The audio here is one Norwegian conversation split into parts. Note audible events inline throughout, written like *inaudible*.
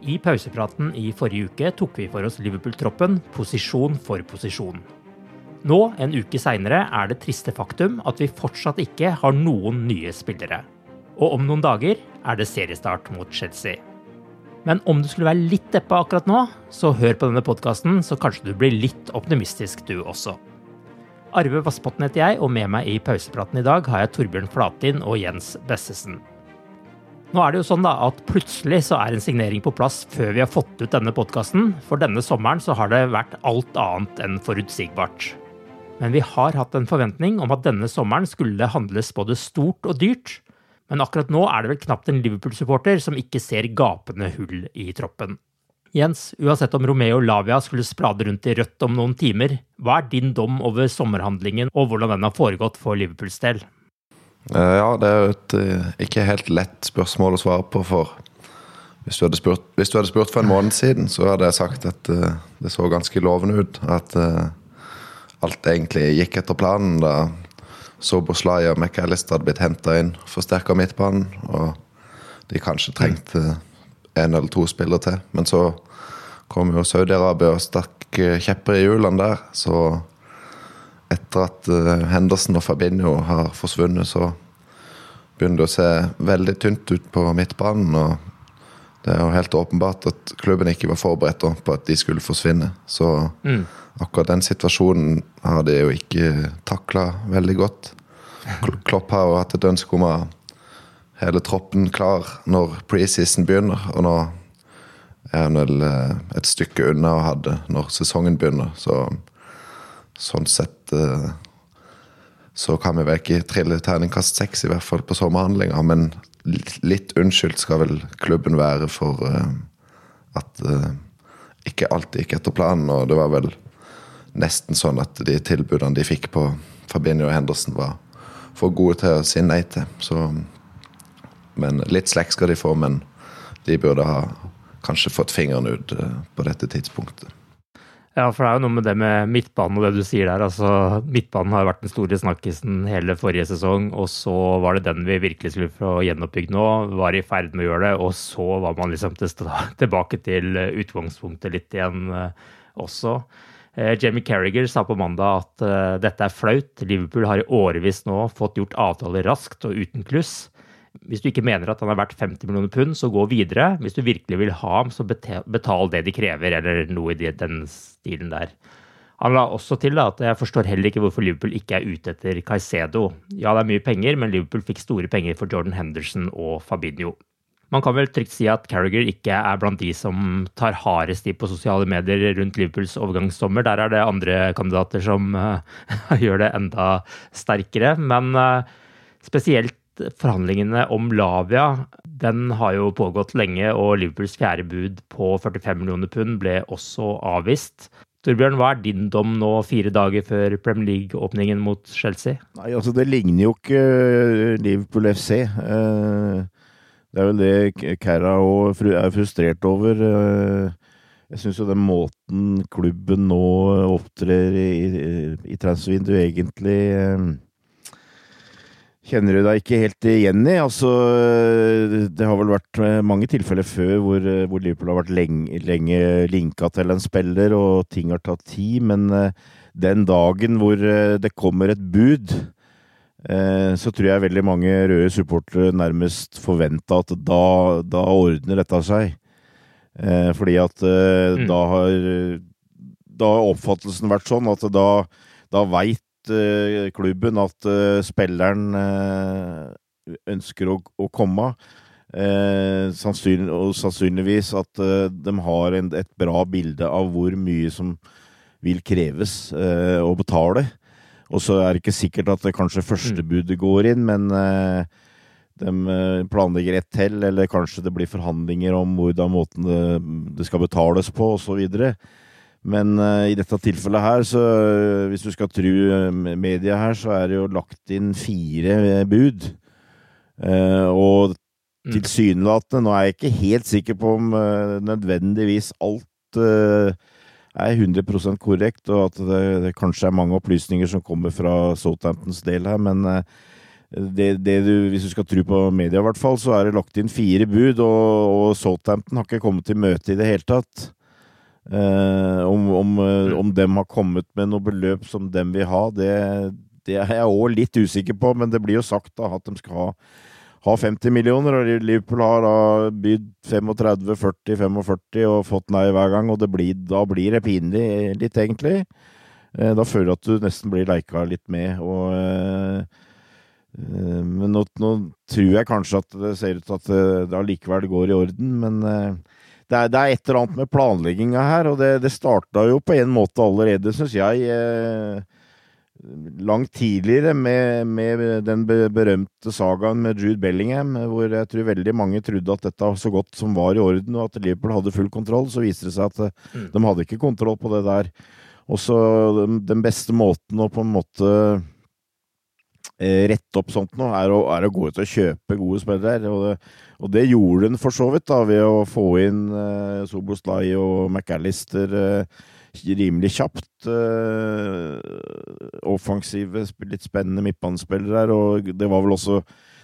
I pausepraten i forrige uke tok vi for oss Liverpool-troppen posisjon for posisjon. Nå, en uke seinere, er det triste faktum at vi fortsatt ikke har noen nye spillere. Og om noen dager er det seriestart mot Chelsea. Men om du skulle være litt deppa akkurat nå, så hør på denne podkasten, så kanskje du blir litt optimistisk du også. Arve Vassbotn heter jeg, og med meg i pausepraten i dag har jeg Torbjørn Flatin og Jens Bessesen. Nå er det jo sånn da at plutselig så er en signering på plass før vi har fått ut denne podkasten. For denne sommeren så har det vært alt annet enn forutsigbart. Men vi har hatt en forventning om at denne sommeren skulle handles både stort og dyrt. Men akkurat nå er det vel knapt en Liverpool-supporter som ikke ser gapende hull i troppen. Jens, uansett om Romeo Lavia skulle sprade rundt i rødt om noen timer, hva er din dom over sommerhandlingen og hvordan den har foregått for Liverpools del? Eh, Ja, det er jo et eh, ikke helt lett spørsmål å svare på, for hvis du spurt, hvis du hadde spurt for en måned siden, så hadde jeg sagt at uh, det så ganske lovende ut. At uh, alt egentlig gikk etter planen da Soboslay og McAllister hadde blitt henta inn, forsterka midtbanen, og de kanskje trengte en eller to spillere til. Men så kom jo Saudi-Arabia og stakk kjepper i hjulene der, så etter at eh, Henderson og Fabinho har forsvunnet, så begynner det å se veldig tynt ut på midtbanen. og Det er jo helt åpenbart at klubben ikke var forberedt på at de skulle forsvinne. Så akkurat den situasjonen har de jo ikke takla veldig godt. Klopp har jo hatt et ønske om å ha hele troppen klar når preseason begynner, og nå er han vel eh, et stykke unna å ha det når sesongen begynner. Så sånn sett eh, så kan vi vel ikke trille terningkast seks, i hvert fall på sommerhandlinga, Men litt, unnskyldt skal vel klubben være for eh, at eh, ikke alt gikk etter planen. Og det var vel nesten sånn at de tilbudene de fikk på Fabinho og Henderson, var for gode til å si nei til. Så, men litt slekk skal de få, men de burde ha kanskje fått fingeren ut på dette tidspunktet. Ja, for det er jo noe med det med midtbanen og det du sier der. altså Midtbanen har vært den store snakkisen hele forrige sesong, og så var det den vi virkelig skulle få gjenoppbygd nå. Var i ferd med å gjøre det, og så var man liksom *laughs* tilbake til eh, utgangspunktet litt igjen eh, også. Eh, Jamie Carriger sa på mandag at dette er flaut. Liverpool har i årevis nå fått gjort avtaler raskt og uten kluss. Hvis du ikke mener at han er verdt 50 millioner pund, så gå videre. Hvis du virkelig vil ha ham, så betal det de krever, eller noe i den stilen der. Han la også til da, at jeg forstår heller ikke hvorfor Liverpool ikke er ute etter Caicedo. Ja, det er mye penger, men Liverpool fikk store penger for Jordan Henderson og Fabinho. Man kan vel trygt si at Carriager ikke er blant de som tar hardest i på sosiale medier rundt Liverpools overgangssommer. Der er det andre kandidater som uh, *laughs* gjør det enda sterkere. Men uh, spesielt forhandlingene om Lavia den har jo pågått lenge, og Liverpools fjerde bud på 45 millioner pund ble også avvist. Torbjørn, hva er din dom nå fire dager før Premier League-åpningen mot Chelsea? Nei, altså Det ligner jo ikke Liverpool FC. Uh, det er vel det Kæra òg er frustrert over. Eh, jeg syns jo den måten klubben nå opptrer i, i transfervinduet, egentlig eh, kjenner du deg ikke helt igjen i. Altså, det har vel vært eh, mange tilfeller før hvor, hvor Liverpool har vært lenge, lenge linka til en spiller, og ting har tatt tid. Men den dagen hvor det kommer et bud, Eh, så tror jeg veldig mange røde supportere nærmest forventa at da, da, ordner dette seg. Eh, fordi at eh, mm. da har da har oppfattelsen vært sånn at da, da veit klubben at spilleren ønsker å, å komme. Sannsynlig, og sannsynligvis at de har en, et bra bilde av hvor mye som vil kreves å betale. Og så er det ikke sikkert at det kanskje førstebudet mm. går inn, men uh, de eh, planlegger ett til, eller kanskje det blir forhandlinger om hvordan måten det, det skal betales på, osv. Men uh, i dette tilfellet her, så uh, hvis du skal tru media her, så er det jo lagt inn fire bud. og mm. tilsynelatende Nå er jeg ikke helt sikker på om nødvendigvis alt er 100% korrekt, og at det, det, kanskje er mange opplysninger som kommer fra Southamptons del her, men eh, det, det du, hvis du skal tro på media, i hvert fall, så er det lagt inn fire bud, og, og Southampton har ikke kommet til møte i det hele tatt. Eh, om, om, eh, om dem har kommet med noe beløp som dem vil ha, det, det er jeg òg litt usikker på, men det blir jo sagt da at de skal ha ha 50 millioner, og Liverpool har da bydd 35, 40, 45 og fått nei hver gang, og blir, da blir det pinlig litt, egentlig. Eh, da føler du at du nesten blir leika litt med, og Men nå, nå, tror jeg kanskje at det ser ut til at det allikevel går i orden, men det er, det er, et eller annet med planlegginga her, og det, det starta jo på en måte allerede, syns jeg langt tidligere med, med, den berømte sagaen med Jude Bellingham, hvor jeg tror veldig mange trodde at dette var så godt som var i orden, og at Liverpool hadde full kontroll. Så viste det seg at eh, mm. de hadde ikke kontroll på det der. Og så den beste måten å på en måte eh, rette opp sånt nå, er å, er å, gå ut og kjøpe gode spillere. Og det, og det gjorde den for så vidt, da, ved å få inn uh, Soboslai og McAllister. Uh, rimelig kjapt. Uh, offensive, litt spennende midtbanespillere her, og det var vel også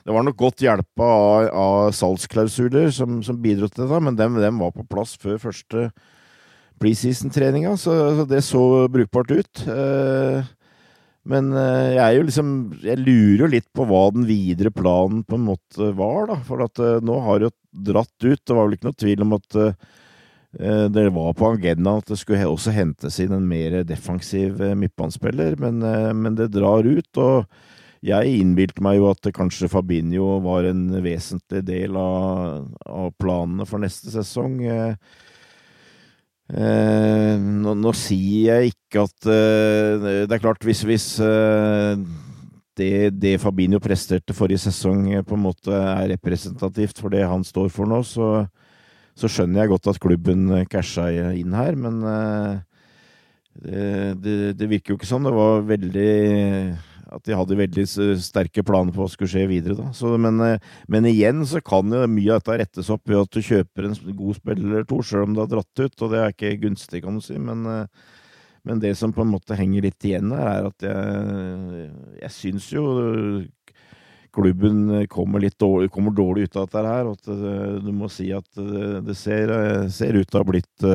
det var nok godt hjelpa av, av salgsklausuler som, som, bidro til det, men dem, dem, var på plass før første preseason-treninga, så, så, det så brukbart ut. Uh, men uh, jeg er jo liksom Jeg lurer jo litt på hva den videre planen på en måte var, da. For at nå har det jo dratt ut. Det var vel ikke noe tvil om at Eh, det var på agendaen at det skulle også hentes inn en mer defensiv eh, midtbanespiller, men, eh, men, det drar ut. og Jeg innbilte meg jo at kanskje Fabinho var en vesentlig del av, av planene for neste sesong. Nå, nå, sier jeg ikke at Det er klart, hvis, hvis det, det, Fabinho presterte forrige sesong på en måte er representativt for det han står for nå, så, så skjønner jeg godt at klubben eh, casha inn her, men eh, det, det, det, virker jo ikke sånn. Det var veldig At de hadde veldig sterke planer på hva skulle skje videre. Så, men, eh, men, igjen så kan jo mye av dette rettes opp ved at du kjøper en god spiller eller to, sjøl om det har dratt ut, og det er ikke gunstig, kan du si. men men det som på en måte henger litt igjen her, er at jeg, jeg syns jo klubben kommer, litt dårlig, kommer dårlig ut av dette her. Og at eh, du må si at eh, det ser, eh, ser ut til å ha blitt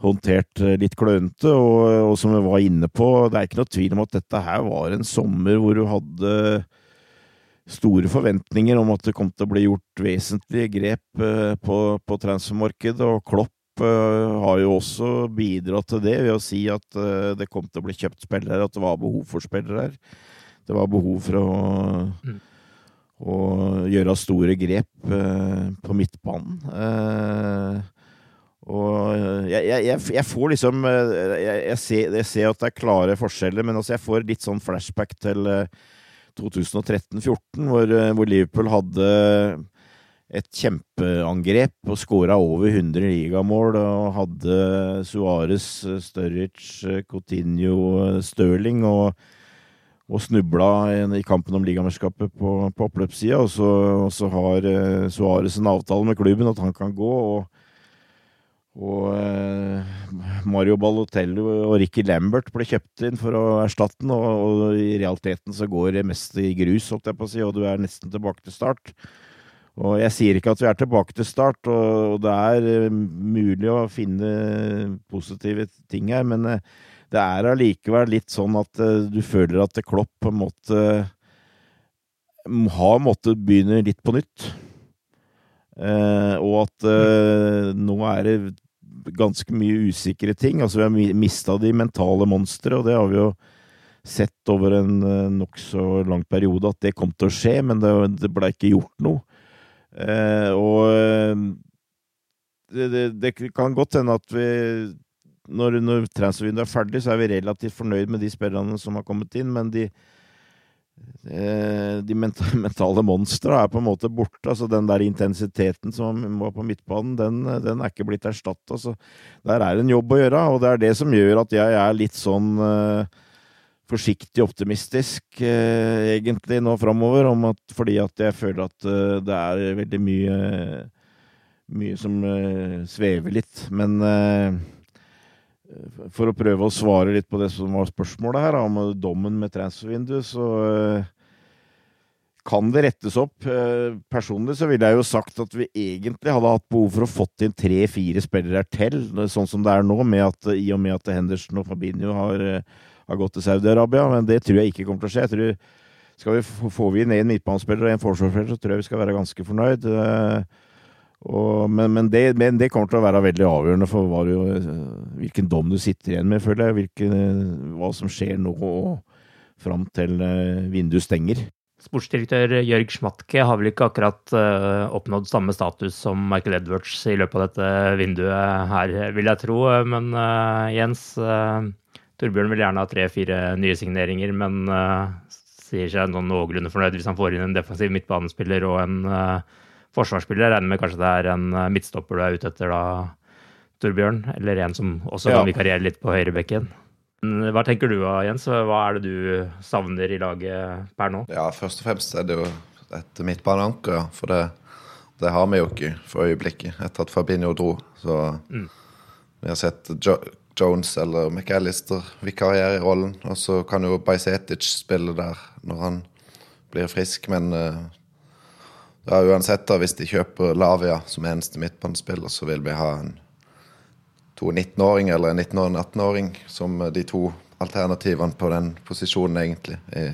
håndtert litt klønete. Og, og, som vi var inne på, det er ikke noe tvil om at dette her var en sommer hvor du hadde store forventninger om at det kom til å bli gjort vesentlige grep uh, på, på transfermarkedet. Og Klopp uh, har jo også bidratt til det ved å si at det kom til å bli kjøpt spillere, at det var behov for spillere her. Det var behov for å, mm. å gjøre store grep på midtbanen. Og jeg, jeg, jeg, får liksom jeg, ser, jeg, ser, at det er klare forskjeller, men altså jeg får litt sånn flashback til 2013-14, hvor, hvor, Liverpool hadde et kjempeangrep og skåra over 100 ligamål og hadde Suárez, Sturridge, Coutinho, Stirling og, og snubla i kampen om ligamesterskapet på, på oppløpssida. Og, og, så har Suarez en avtale med klubben at han kan gå. og og uh, Mario Balotello og Ricky Lambert ble kjøpt inn for å erstatte den, og, i realiteten så går det mest i grus, holdt jeg på å si, og du er nesten tilbake til start. Og jeg sier ikke at vi er tilbake til start, og det er eh, mulig å finne positive ting her, men eh, det er allikevel litt sånn at eh, du føler at Klopp på en måte har måttet begynne litt på nytt. Og at nå er det ganske mye usikre ting. Altså, vi har mista de mentale monstre, og det har vi jo sett over en nokså lang periode at det kom til å skje, men det, det ble ikke gjort noe. Eh, og eh, det, det, det, kan godt hende at vi når, når transfervinduet er ferdig, så er vi relativt fornøyd med de spillerne som har kommet inn, men de eh, de *laughs* mentale monstra er på en måte borte. altså Den der intensiteten som var på midtbanen, den, den er ikke blitt erstatta. Så der er en jobb å gjøre, og det er det som gjør at jeg er litt sånn forsiktig optimistisk eh, egentlig nå framover, fordi at jeg føler at eh, det er veldig mye mye som eh, svever litt. Men eh, for å prøve å svare litt på det som var spørsmålet her, om dommen med transfervinduet, så eh, kan det rettes opp. Eh, personlig så ville jeg jo sagt at vi egentlig hadde hatt behov for å fått inn tre-fire spillere til, sånn som det er nå, at, i og med at Henderson og Fabinho har har gått til Saudi-Arabia, men det tror jeg ikke kommer til å skje. Jeg tror skal vi få inn en midtbanespiller og en forsvarsspiller, så tror jeg vi skal være ganske fornøyd. Eh, og, men, men, det, men, det, kommer til å være veldig avgjørende for du, hvilken dom du sitter igjen med, føler jeg. Hvilken, hva som skjer nå fram til eh, vinduet stenger. Sportsdirektør Jørg Schmatke har vel ikke akkurat uh, oppnådd samme status som Michael Edwards i løpet av dette vinduet her, vil jeg tro. Men Jens, Torbjørn vil gjerne ha tre-fire nye signeringer, men sier seg noen noenlunde fornøyd hvis han får inn en defensiv midtbanespiller og en forsvarsspiller. Jeg regner med kanskje det er en uh, midtstopper du er ute etter da, Torbjørn? Eller en som også ja. kan vikariere litt på høyrebekken? Hva tenker du Jens? Hva er det du savner i laget per nå? Ja, Først og fremst er det jo et midtbaneanker, for det, det, har vi jo ikke for øyeblikket etter at Fabinho dro. Så mm. vi har sett jo Jones eller McAllister vikariere i rollen. Og så kan jo Bajsetic spille der når han blir frisk, men uh, ja, uansett, da, hvis de kjøper Lavia som eneste midtbanespiller, så vil vi ha en to 19-åring eller en 19- og 18-åring som de to alternativene på den posisjonen, egentlig. i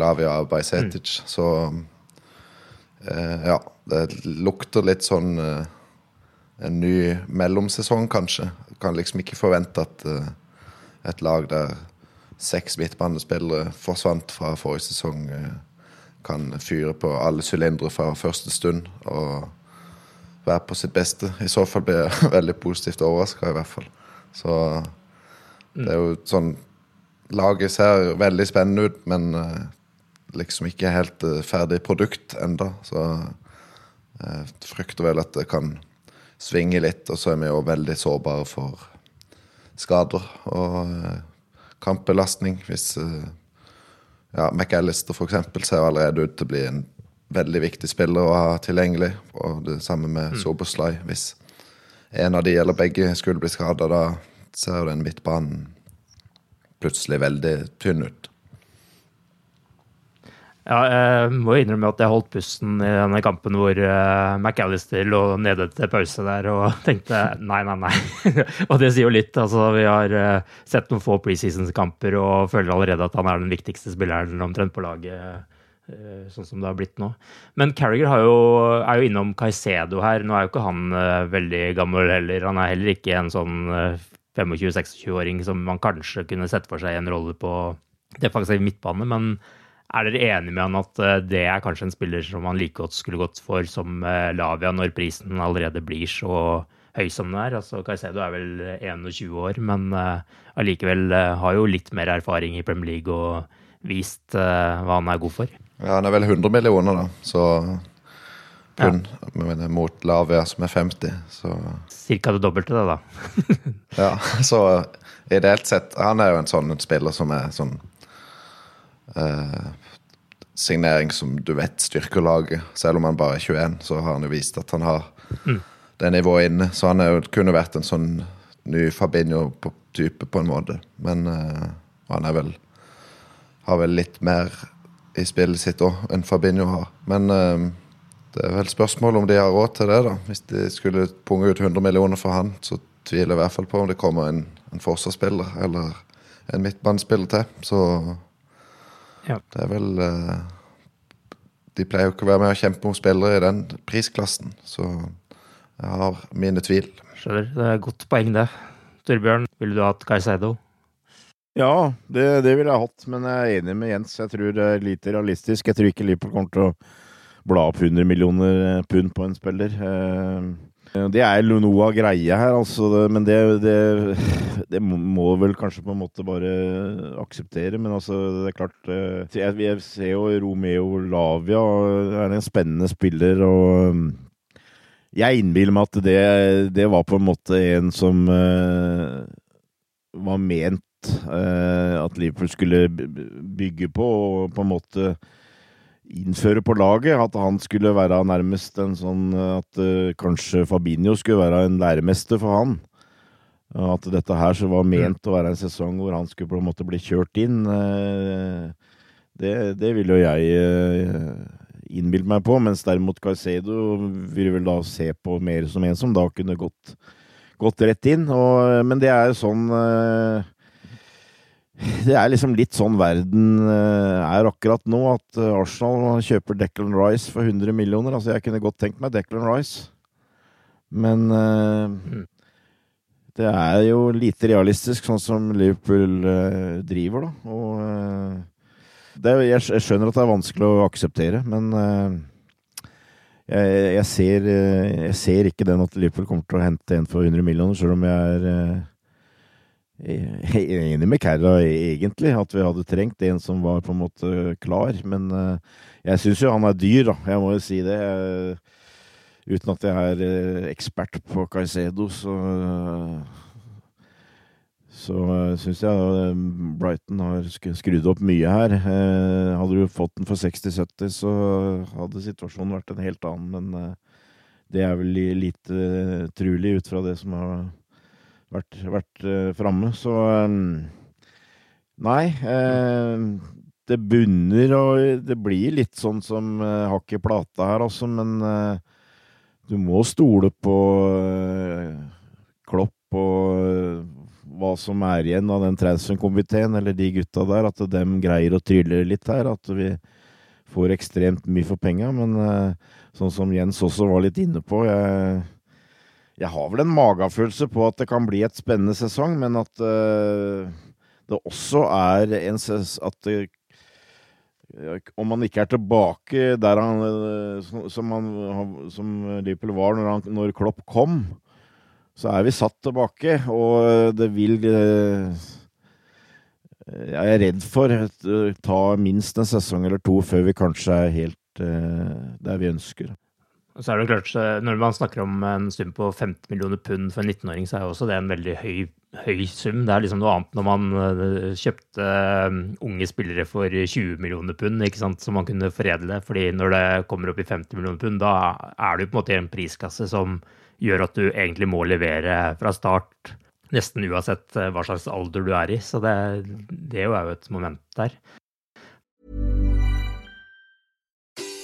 Lavia og Bajsetic. Mm. Så eh, ja, det lukter litt sånn eh, en ny mellomsesong, kanskje. Kan liksom ikke forvente at eh, et lag der seks midtbanespillere forsvant fra forrige sesong, uh, kan fyre på alle sylindere fra første stund og være på sitt beste. I så fall blir jeg *laughs* veldig positivt overraska, i hvert fall. Så det er jo sånn Laget ser veldig spennende ut, men uh, liksom ikke helt ferdig produkt enda. Så jeg frykter vel at det kan svinge litt, og så er vi jo veldig sårbare for skader og eh, kampbelastning. Hvis eh, ja, McAllister f.eks. ser allerede ut til å bli en veldig viktig spiller å ha tilgjengelig. Og det samme med mm. Soboslai. Hvis en av de eller begge skulle bli skada, da ser jo den midtbanen plutselig veldig tynn ut. Ja, jeg må innrømme at jeg holdt pusten i denne kampen hvor uh, McAllister lå nede til pause der og *laughs* tenkte nei, nei, nei. *laughs* og det sier jo litt. altså Vi har uh, sett noen få preseason-kamper og føler allerede at han er den viktigste spilleren omtrent på laget. Uh, sånn som det har blitt nå. Men Carriger jo, er jo innom Caicedo her. Nå er jo ikke han veldig gammel heller. Han er heller ikke en sånn 25-26-åring som man kanskje kunne sett for seg en rolle på defensiv midtbane. men Er dere enige med han at eh, det er kanskje en spiller som han like godt skulle gått for som eh, Lavia, når prisen allerede blir så høy som den er? Altså, Caicedo er vel 21 år, men allikevel har jo litt mer erfaring i Premier League og vist hva han er god for. Ja, han er vel 100 millioner, da, så pund ja. mot Lavia, som er 50. Så Cirka det dobbelte, det, da. *laughs* ja, så ideelt sett Han er jo en sånn spiller som er sånn eh, signering som du vet styrker laget. Selv om han bare er 21, så har han jo vist at han har mm. det nivået inne. Så han jo, kunne vært en sånn ny Fabinho-type, på en måte. Men eh, han er vel Har vel litt mer i spillet sitt òg enn Fabinho har. Men eh, det er vel spørsmål om de har råd til det, da. Hvis de skulle punge ut 100 millioner for han, så tviler jeg i hvert fall på om det kommer en, en forsvarsspiller eller en midtbanespiller til. Så ja. Det er vel uh, De pleier jo ikke å være med og kjempe om spillere i den prisklassen, så jeg har mine tvil. Skjønner. Det er et godt poeng, det. Torbjørn, ville du hatt Caicedo? Ja, det, det ville jeg hatt, men jeg er enig med Jens. Jeg tror det er lite realistisk. Jeg tror ikke Liverpool kommer til å bla opp 100 millioner pund på en spiller. Uh, det er noe av greia her, altså, men det, det, det, må vel kanskje på en måte bare akseptere. Men altså, det er klart eh, Jeg, ser jo Romeo Lavia er en spennende spiller, og mm, jeg innbiller meg at det, det, var på en måte en som var ment at Liverpool skulle bygge på, og på en måte innføre på laget. At han skulle være nærmest en sånn At uh, kanskje Fabinho skulle være en læremester for han. At dette her så var ment å være en sesong hvor han skulle på en måte bli kjørt inn. Uh, det, det ville jo jeg uh, innbilt meg på. Mens derimot Caicedo vil vel da se på mer som en som da kunne gått, gått rett inn. Og, men det er jo sånn uh, det er liksom litt sånn verden eh, er akkurat nå, at eh, Arsenal kjøper Declan Rice for 100 millioner. Altså, jeg kunne godt tenkt meg Declan Rice, men uh, det er jo lite realistisk, sånn som Liverpool uh, driver, da. Og uh, det, jeg, jeg, skjønner at det er vanskelig å akseptere, men jeg, jeg, ser, jeg ser ikke den at Liverpool kommer til å hente en for 100 millioner, selv om jeg er jeg er enig med Kerra, egentlig, at vi hadde trengt en som var på en måte klar. Men uh, jeg syns jo han er dyr, da. Jeg må jo si det. Uten at jeg er uh, ekspert på Caicedo, så så syns jeg Brighton har skrudd opp mye her. hadde du fått den for 60-70, så hadde situasjonen vært en helt annen. Men det er vel lite trulig ut fra det som har vært, vært uh, framme. Så um, Nei. Uh, det bunner og det blir litt sånn som hakk i plata her, altså. Men du må stole på Klopp og hva som er igjen av den transfer-komiteen, eller de gutta der. At dem greier å trylle litt her. At vi får ekstremt mye for penga. Men sånn som Jens også var litt inne på jeg jeg har vel en magefølelse på at det kan bli et spennende sesong, men at uh, det også er en At uh, om man ikke er tilbake der han uh, som, han, som Liverpool var når, han, når, Klopp kom, så er vi satt tilbake, og det vil Jeg er redd for å ta minst en sesong eller to før vi kanskje er helt der vi ønsker. Så er det klart, Når man snakker om en sum på 15 millioner pund for en 19-åring, så er jo også det en veldig høy, høy, sum. Det er liksom noe annet når man eh, kjøpte eh, unge spillere for 20 millioner pund, ikke sant, som man kunne foredle. fordi når det kommer opp i 50 millioner pund, da er du på en måte i en priskasse som gjør at du egentlig må levere fra start. Nesten uansett eh, hva slags alder du er i. Så det, det er jo et moment der.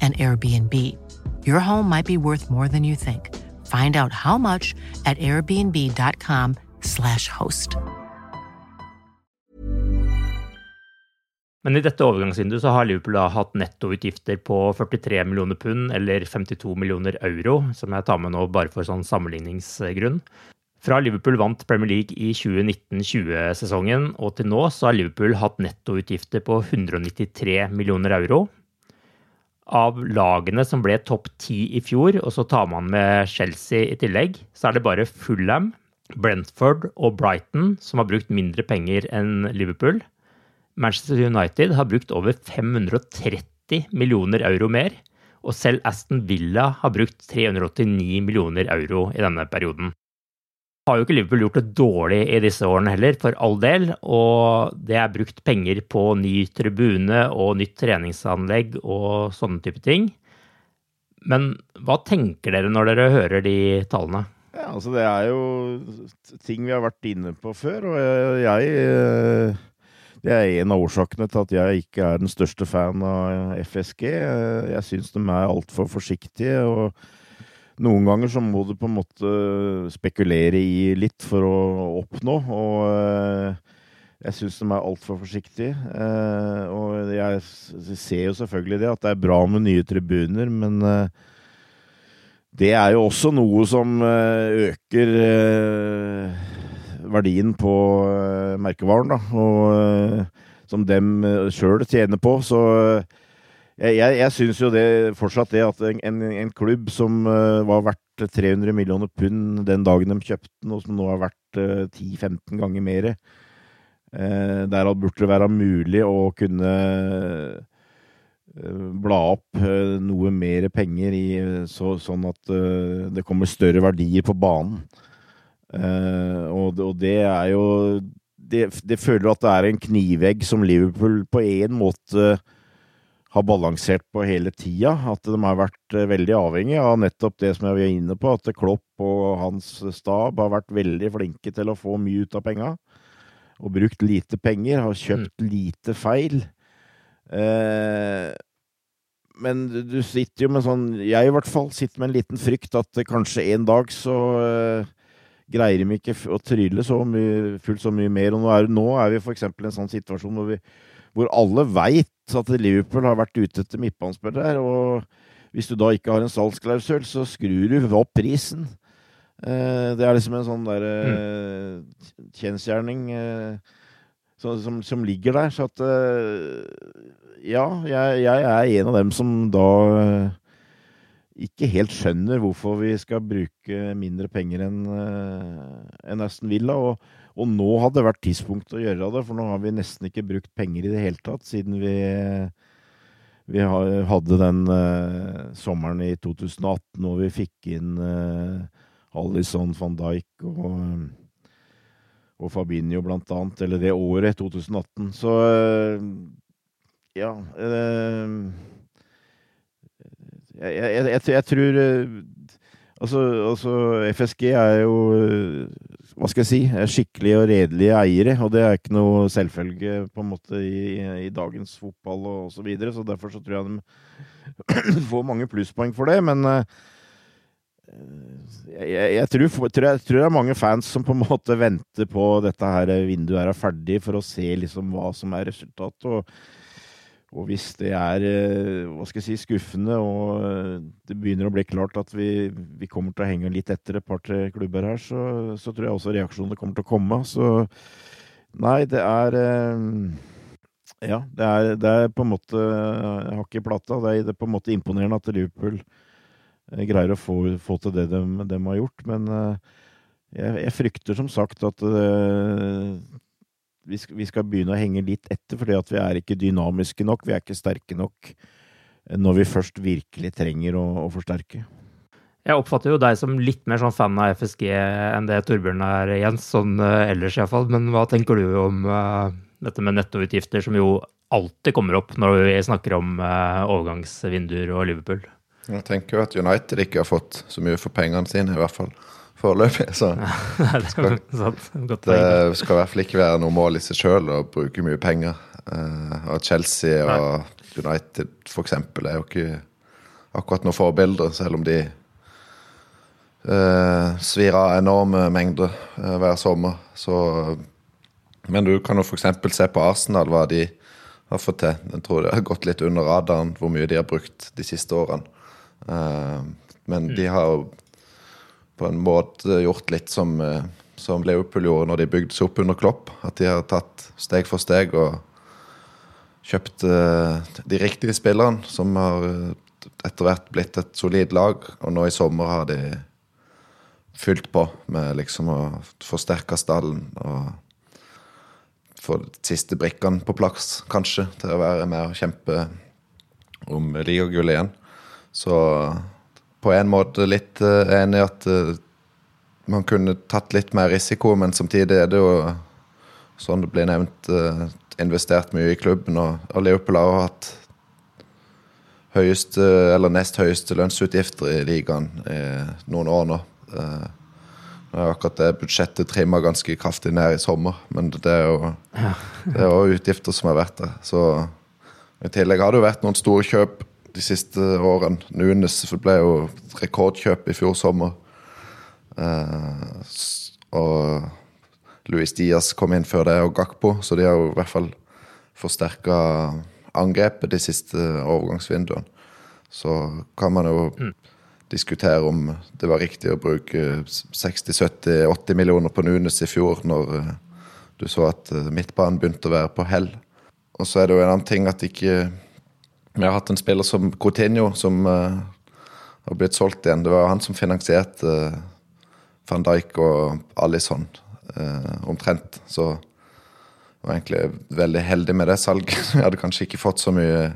an Airbnb. Your home might be worth more than you think. Find out how much at airbnb.com/slash host. Men i dette overgangsvinduet så har Liverpool da hatt nettoutgifter på 43 millioner pund, eller 52 millioner euro, som jeg tar med nå bare for sånn sammenligningsgrunn. Fra Liverpool vant Premier League i 2019-20-sesongen, og til nå så har Liverpool hatt nettoutgifter på 193 millioner euro. Av lagene som ble topp ti i fjor, og så tar man med Chelsea i tillegg, så er det bare Fulham, Brentford og Brighton som har brukt mindre penger enn Liverpool. Manchester United har brukt over 530 millioner euro mer, og selv Aston Villa har brukt 389 millioner euro i denne perioden har jo ikke Liverpool gjort det dårlig i disse årene heller, for all del. Og det er brukt penger på ny tribune og nytt treningsanlegg og sånne type ting. Men hva tenker dere når dere hører de tallene? Ja, altså Det er jo ting vi har vært inne på før, og jeg, jeg Det er en av årsakene til at jeg ikke er den største fan av FSG. Jeg syns de er altfor forsiktige. og noen ganger så må du på en måte spekulere i litt for å oppnå, og eh, jeg syns de er altfor forsiktige. Eh, og jeg ser jo selvfølgelig det, at det er bra med nye tribuner, men eh, det er jo også noe som øker verdien på merkevaren, da, og som dem sjøl tjener på. Så jeg, jeg, jeg syns jo det fortsatt det at en, en klubb som uh, var verdt 300 millioner pund den dagen de kjøpte den, og som nå vært uh, 10-15 ganger mer, der burde det være mulig å kunne bla opp noe mer penger i, så, sånn at det kommer større verdier på banen. Og, og, det er jo det, det føler at det er en knivegg som Liverpool på en måte har balansert på hele tida. At de har vært eh, veldig avhengige av nettopp det som jeg var inne på, at Klopp og hans stab har vært veldig flinke til å få mye ut av penga. Og brukt lite penger, har kjøpt mm. lite feil. Eh, men du sitter jo med sånn Jeg i hvert fall sitter med en liten frykt at kanskje en dag så eh, greier de ikke å trylle så mye, fullt så mye mer. Og nå er, nå er vi f.eks. i en sånn situasjon hvor, vi, hvor alle veit at Liverpool har vært ute etter midtbanespillere. Og hvis du da ikke har en salgsklausul, så skrur du opp prisen. Eh, det er liksom en sånn der mm. kjensgjerning som, som, ligger der. Så at Ja, jeg, jeg, er en av dem som da ikke helt skjønner hvorfor vi skal bruke mindre penger enn en Aston Villa. Og, og, nå hadde det vært tidspunkt å gjøre det, for nå har vi nesten ikke brukt penger i det hele tatt siden vi, vi hadde den uh, sommeren i 2018 hvor vi fikk inn uh, Alison van Dijk og, og Fabinho, blant annet. Eller det året, 2018. Så uh, ja jeg, jeg, jeg, jeg, tror altså, altså, FSG er jo hva skal jeg si, skikkelige og redelige eiere. Og det er ikke noe selvfølge på en måte i, i dagens fotball og så videre. Så derfor så tror jeg de *clears throat* får mange plusspoeng for det. Men jeg, jeg, jeg, tror, tror, jeg, tror, det er mange fans som på en måte venter på dette her vinduet er ferdig, for å se liksom hva som er resultatet. Og og hvis det er eh, hva skal jeg si, skuffende, og eh, det begynner å bli klart at vi, vi kommer til å henge litt etter et par-tre klubber her, så, så, tror jeg også reaksjonene kommer til å komme. Så nei, det er eh, Ja, det er, det er på en måte hakk i plata. Det er, det er, på en måte imponerende at Liverpool greier å få, få til det de, de, har gjort, men jeg, jeg frykter som sagt at vi skal, vi skal, begynne å henge litt etter, fordi at vi er ikke dynamiske nok. Vi er ikke sterke nok når vi først virkelig trenger å, å forsterke. Jeg oppfatter jo deg som litt mer sånn fan av FSG enn det Torbjørn er, Jens. Sånn uh, ellers iallfall. Men hva tenker du om uh, dette med nettoutgifter, som jo alltid kommer opp når vi snakker om uh, overgangsvinduer og Liverpool? Jeg tenker jo at United ikke har fått så mye for pengene sine, i hvert fall foreløpig. Så *laughs* det skal, det skal i hvert fall ikke være noe mål i seg sjøl å bruke mye penger. Uh, og Chelsea og United eksempel er jo ikke akkurat noen forbilder, selv om de uh, svir av enorme mengder uh, hver sommer. Så, men du kan jo f.eks. se på Arsenal, hva de har fått til. Jeg tror det har gått litt under radaren hvor mye de har brukt de siste årene. Uh, men mm. de har jo på en måte gjort litt som, eh, som Liverpool gjorde når de bygde seg opp under Klopp. At de har tatt steg for steg og kjøpt uh, de riktige spillerne, som har eh, etter hvert blitt et solid lag. Og nå i sommer har de fylt på med liksom å forsterke stallen og få de siste brikkene på plass, kanskje, til å være med og kjempe om ligagullet igjen. Så på en måte litt uh, enig i at uh, man kunne tatt litt mer risiko, men samtidig er det jo, sånn det blir nevnt, uh, investert mye i klubben. Og, Liverpool har hatt høyeste, eller nest høyeste lønnsutgifter i ligaen i noen år nå. Nå er akkurat det budsjettet trimma ganske kraftig ned i sommer, men det er jo det er utgifter som har vært det. Så I tillegg har det jo vært noen store kjøp de siste årene. Nunes ble jo rekordkjøp i fjor sommer. Eh, og Louis Diaz kom inn før det, og Gakpo. Så de har jo i hvert fall forsterka angrepet de siste overgangsvinduene. Så kan man jo mm. diskutere om det var riktig å bruke 60-70-80 millioner på Nunes i fjor, når uh, du så at uh, midtbanen begynte å være på hell. Og så er det jo en annen ting at ikke vi har hatt en spiller som Coutinho, som uh, har blitt solgt igjen. Det var han som finansierte uh, van Dijk og Alison uh, omtrent. Så jeg var egentlig veldig heldig med det salget. *laughs* Vi hadde kanskje ikke fått så mye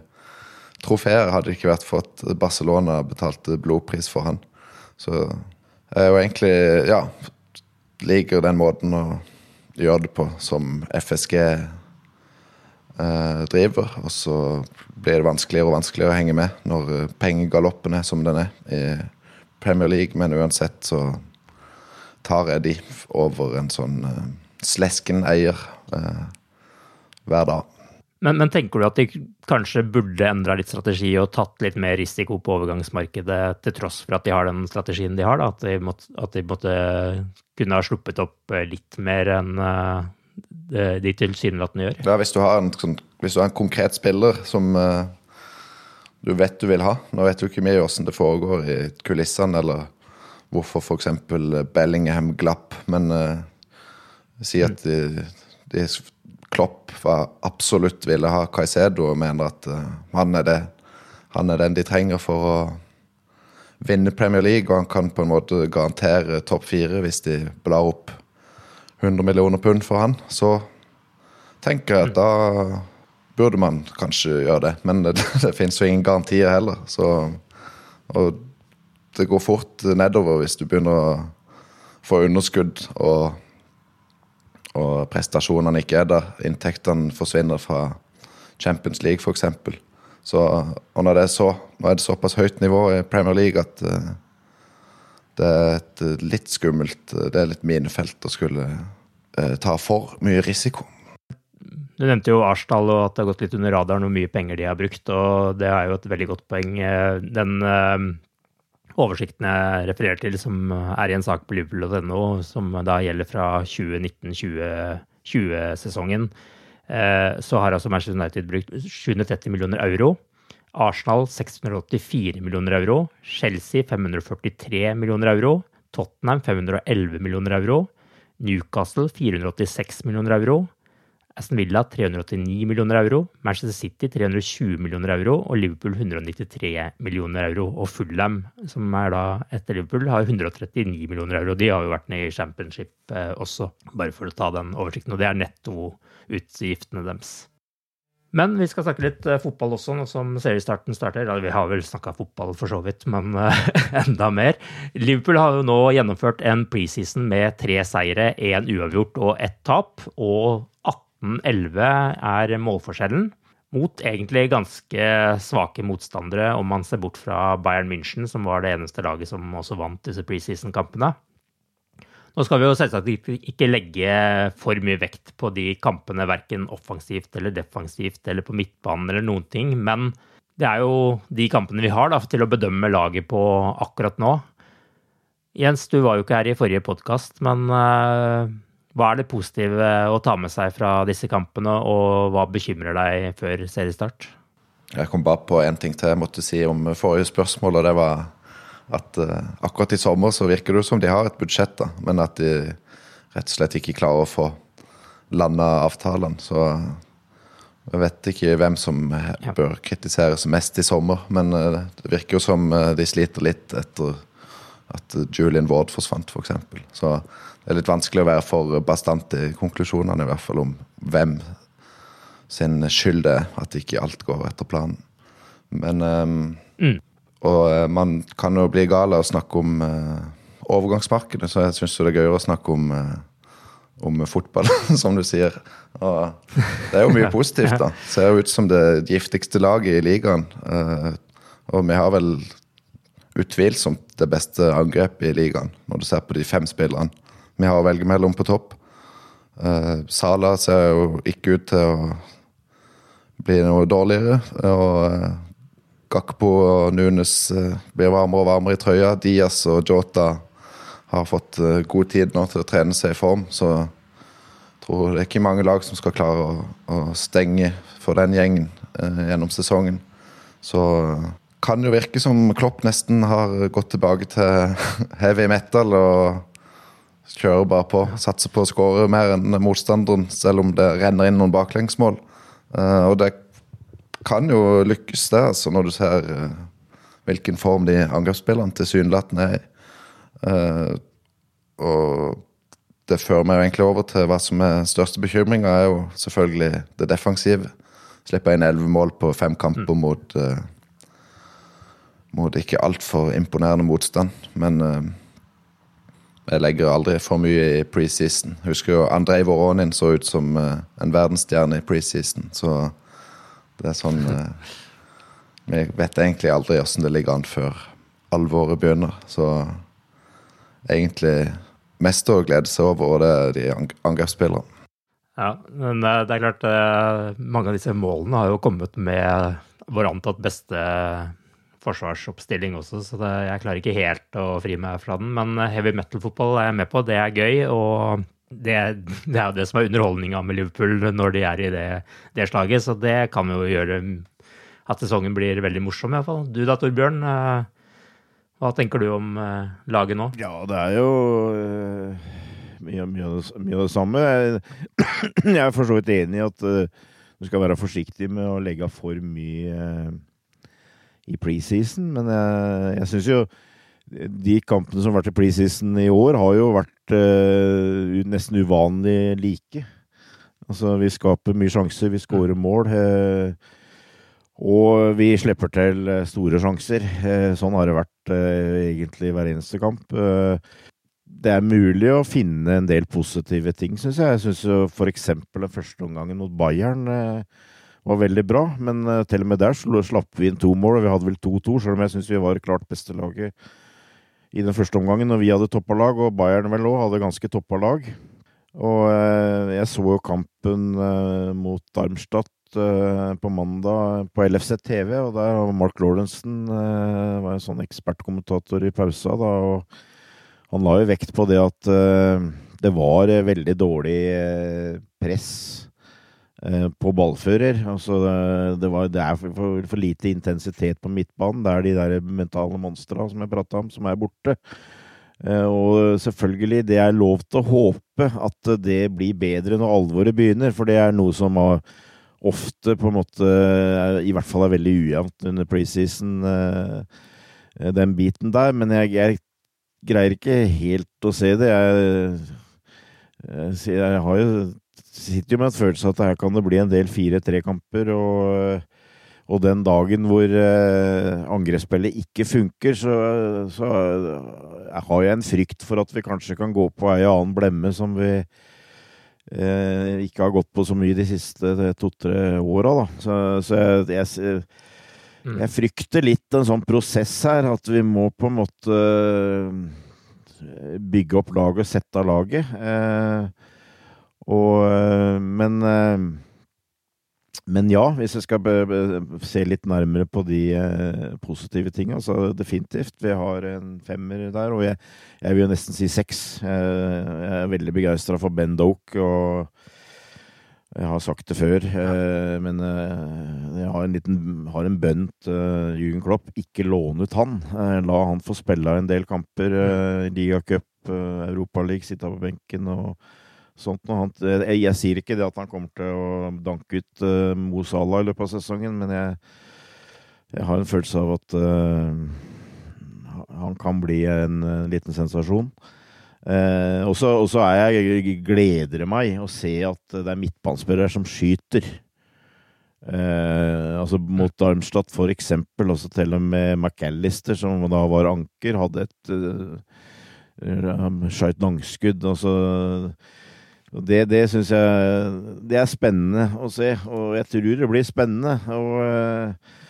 trofeer hadde det ikke vært for at Barcelona betalte blodpris for han. Så jeg jo egentlig ja, liker den måten å gjøre det på som FSG eh, driver. Og så blir det vanskeligere og vanskeligere å henge med når eh, pengegaloppen er som den er i Premier League. Men uansett så tar jeg de over en sånn eh, slesken eier eh, hver dag. Men, men, tenker du at de kanskje burde endra litt strategi og tatt litt mer risiko på overgangsmarkedet, til tross for at de har den strategien de har? Da? At de måtte, at de måtte kunne ha sluppet opp litt mer enn de tilsynelatende gjør. Ja, hvis du en, sånn, hvis du har en konkret spiller som uh, du vet du vil ha Nå vet du ikke mye hvordan det foregår i kulissene, eller hvorfor f.eks. Bellingham glapp, men uh, si at de, de Klopp var absolutt ville ha Caicedo og mener at uh, han, er det, han er den de trenger for å vinne Premier League, og han kan på en måte garantere topp fire hvis de blar opp 100 millioner pund for han, så tenker jeg at da burde man kanskje gjøre det. Men det, *laughs* det finnes jo ingen garantier heller. Så, og det går fort nedover hvis du begynner å få underskudd og, og prestasjonene ikke er der. Inntektene forsvinner fra Champions League, f.eks. Så, og når det er så, nå er det såpass høyt nivå i Premier League at uh, det er et litt skummelt Det er litt minefelt å skulle eh, ta for mye risiko. Du nevnte jo Arsdal og at det har gått litt under radaren hvor mye penger de har brukt, og det er jo et veldig godt poeng. Den eh, oversikten jeg refererer til, som er i en sak på liverpool.no, som da gjelder fra 2019-2020-sesongen, Eh, så har altså Manchester United brukt 730 millioner euro. Arsenal 684 millioner euro. Chelsea 543 millioner euro. Tottenham 511 millioner euro. Newcastle 486 millioner euro. Aston Villa 389 millioner euro. Manchester City 320 millioner euro. Og Liverpool 193 millioner euro. Og Fulham, som er da etter Liverpool, har 139 millioner euro. De har jo vært nede i championship eh, også, bare for å ta den oversikten. Og det er nettoutgiftene deres. Men vi skal snakke litt uh, fotball også, nå som seriestarten starter. Vi har vel snakka fotball for så vidt, men uh, *laughs* enda mer. Liverpool har jo nå gjennomført en preseason med tre seire, én uavgjort og ett tap. Og 18-11 er målforskjellen. Mot egentlig ganske svake motstandere, om man ser bort fra Bayern München, som var det eneste laget som også vant disse preseason-kampene. Nå skal vi jo selvsagt ikke legge for mye vekt på de kampene, verken offensivt eller defensivt eller på midtbanen eller noen ting, men det er jo de kampene vi har da, til å bedømme laget på akkurat nå. Jens, du var jo ikke her i forrige podkast, men uh, hva er det positive å ta med seg fra disse kampene, og hva bekymrer deg før seriestart? Jeg kom bare på én ting til jeg måtte si om forrige spørsmål, og det var at uh, akkurat i sommer så virker det som de har et budsjett, da, men at de rett og slett ikke klarer å få landa avtalene. Så jeg vet ikke hvem som bør kritiseres mest i sommer, men uh, det virker jo som de sliter litt etter at Julian Ward forsvant, f.eks. For eksempel. så det er litt vanskelig å være for bastant i konklusjonene, i hvert fall om hvem sin skyld det er at ikke alt går etter planen. Men um, mm. Og uh, man kan jo bli gal av å snakke om uh, overgangsmarkedet, så jeg syns det er gøyere å snakke om, uh, om fotball, *laughs* som du sier. Og det er jo mye positivt, da. Ser jo ut som det giftigste laget i ligaen. og vi har vel utvilsomt det beste angrepet i ligaen, når du ser på de fem spillerne vi har å velge mellom på topp. Sala ser jo ikke ut til å bli noe dårligere. Og Gakpo og Nunes eh, blir varmere og varmere i trøya. Diaz og Jota har fått eh, god tid nå til å trene seg i form. Så jeg tror det er ikke mange lag som skal klare å, å stenge for den gjengen eh, gjennom sesongen. Så kan det jo virke som Klopp nesten har gått tilbake til *laughs* heavy metal og kjører bare på. Satser på å skåre mer enn motstanderen, selv om det renner inn noen baklengsmål. Eh, og det kan jo lykkes, det, altså, når du ser uh, hvilken form de angrepsspillerne tilsynelatende er i. Uh, og det fører meg egentlig over til hva som er største bekymringa, er jo selvfølgelig det defensive. Slipper inn elleve mål på fem kamper mm. mot, uh, mot ikke altfor imponerende motstand. Men uh, jeg legger aldri for mye i preseason. Husker jo Andrej Voronin så ut som uh, en verdensstjerne i preseason. Så det er sånn eh, Vi vet egentlig aldri åssen det ligger an før alvoret begynner. Så egentlig mest å glede seg over, og det er de angrepsspillerne. Ja, men eh, det er klart eh, mange av disse målene har jo kommet med vår antatt beste forsvarsoppstilling også, så det, jeg klarer ikke helt å fri meg fra den. Men heavy metal-fotball er jeg med på, det er gøy. og det, det, er jo det som er underholdninga med Liverpool når de er i det, det, slaget. Så det kan jo gjøre at sesongen blir veldig morsom, iallfall. Du da, Torbjørn. Eh, Hva tenker du om uh, laget nå? Ja, det er jo mye, mye, av det, mye, av det, samme. *clears throat* Jeg er for så vidt enig i at du skal være forsiktig med å legge for mye i preseason, men jeg, jeg syns jo de kampene som har vært i preseason i år, har jo vært nesten uvanlig like. Altså, vi skaper mye sjanser, vi skårer mål. Uh, og vi slipper til eh, store sjanser. Sånn har det vært egentlig hver eneste kamp. Det er mulig å finne en del positive ting, syns jeg. Jeg syns f.eks. den første omgangen mot Bayern var veldig bra. Men til og med der slapp vi inn to mål, og vi hadde vel 2-2, selv om jeg syns vi var klart beste laget i den første omgangen når vi hadde toppa lag, og Bayern vel òg hadde ganske toppa lag. Og eh, jeg så jo kampen eh, mot Darmstadt eh, på mandag på LFC TV, og der var Mark Lawrenson var en sånn ekspertkommentator i pausa. da, og Han la jo vekt på det at det var veldig dårlig press på ballfører. Altså det, var, det er for, for, lite intensitet på midtbanen. Det er de der mentale monstra som jeg prata om, som er borte. Eh, og selvfølgelig, det er lov til å håpe at det blir bedre når alvoret begynner, for det er noe som ofte på en måte i hvert fall er veldig ujevnt under preseason, eh, den biten der. Men jeg, jeg greier ikke helt å se det. Jeg, jeg har jo sitter jo med en følelse av at her kan det bli en del fire-tre-kamper. og og den dagen hvor eh, angrepsspillet ikke funker, så, så jeg har jeg en frykt for at vi kanskje kan gå på ei annen blemme som vi eh, ikke har gått på så mye de siste to-tre åra. Så, så jeg, jeg, mm. jeg, frykter litt en sånn prosess her, at vi må på en måte eh, bygge opp laget og sette av laget. Eh, og, eh, men eh, men ja, hvis jeg skal se litt nærmere på de eh, positive tinga, så definitivt. Vi har en femmer der, og jeg, jeg vil jo nesten si seks. Jeg, jeg er veldig begeistra for Ben Doke, og jeg har sagt det før, ja. men eh, jeg har en liten har en bønn til Jürgen Klopp. Ikke låne ut han. Eh, la han få spille en del kamper. Eh, Ligacup, eh, Europaliga, sitte på benken. og sånt noe. Jeg, jeg, sier ikke det at han kommer til å danke ut uh, Mo Salah i løpet av sesongen, men jeg, jeg har en følelse av at uh, han kan bli en, en liten sensasjon. Uh, og så er jeg gleder meg å se at det er midtbanespillere som skyter. Uh, altså mot Darmstadt, for eksempel. Også til og med McAllister, som da var anker, hadde et uh, skjøt langskudd. Altså det, det syns jeg det er spennende å se, og jeg tror det blir spennende. Og, eh,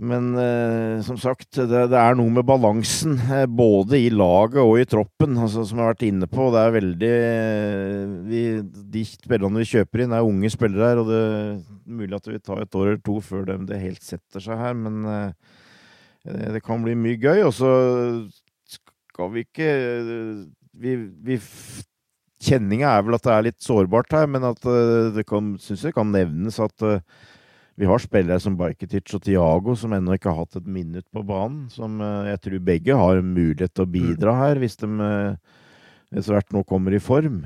men eh, som sagt, det, det, er noe med balansen, eh, både i laget og i troppen, altså, som jeg har vært inne på. Det er veldig vi, De spillerne vi kjøper inn, er unge spillere her, og det er mulig at det vil ta et år eller to før det, det helt setter seg her, men det kan bli mye gøy. Og så skal vi ikke vi, vi Kjenninga er vel at det er litt sårbart her, men at uh, det kan, synes jeg kan nevnes at uh, vi har spillere som Bajketic og Tiago som ennå ikke har hatt et minutt på banen. Som uh, jeg tror begge har mulighet til å bidra her, hvis de etter hvert nå kommer i form.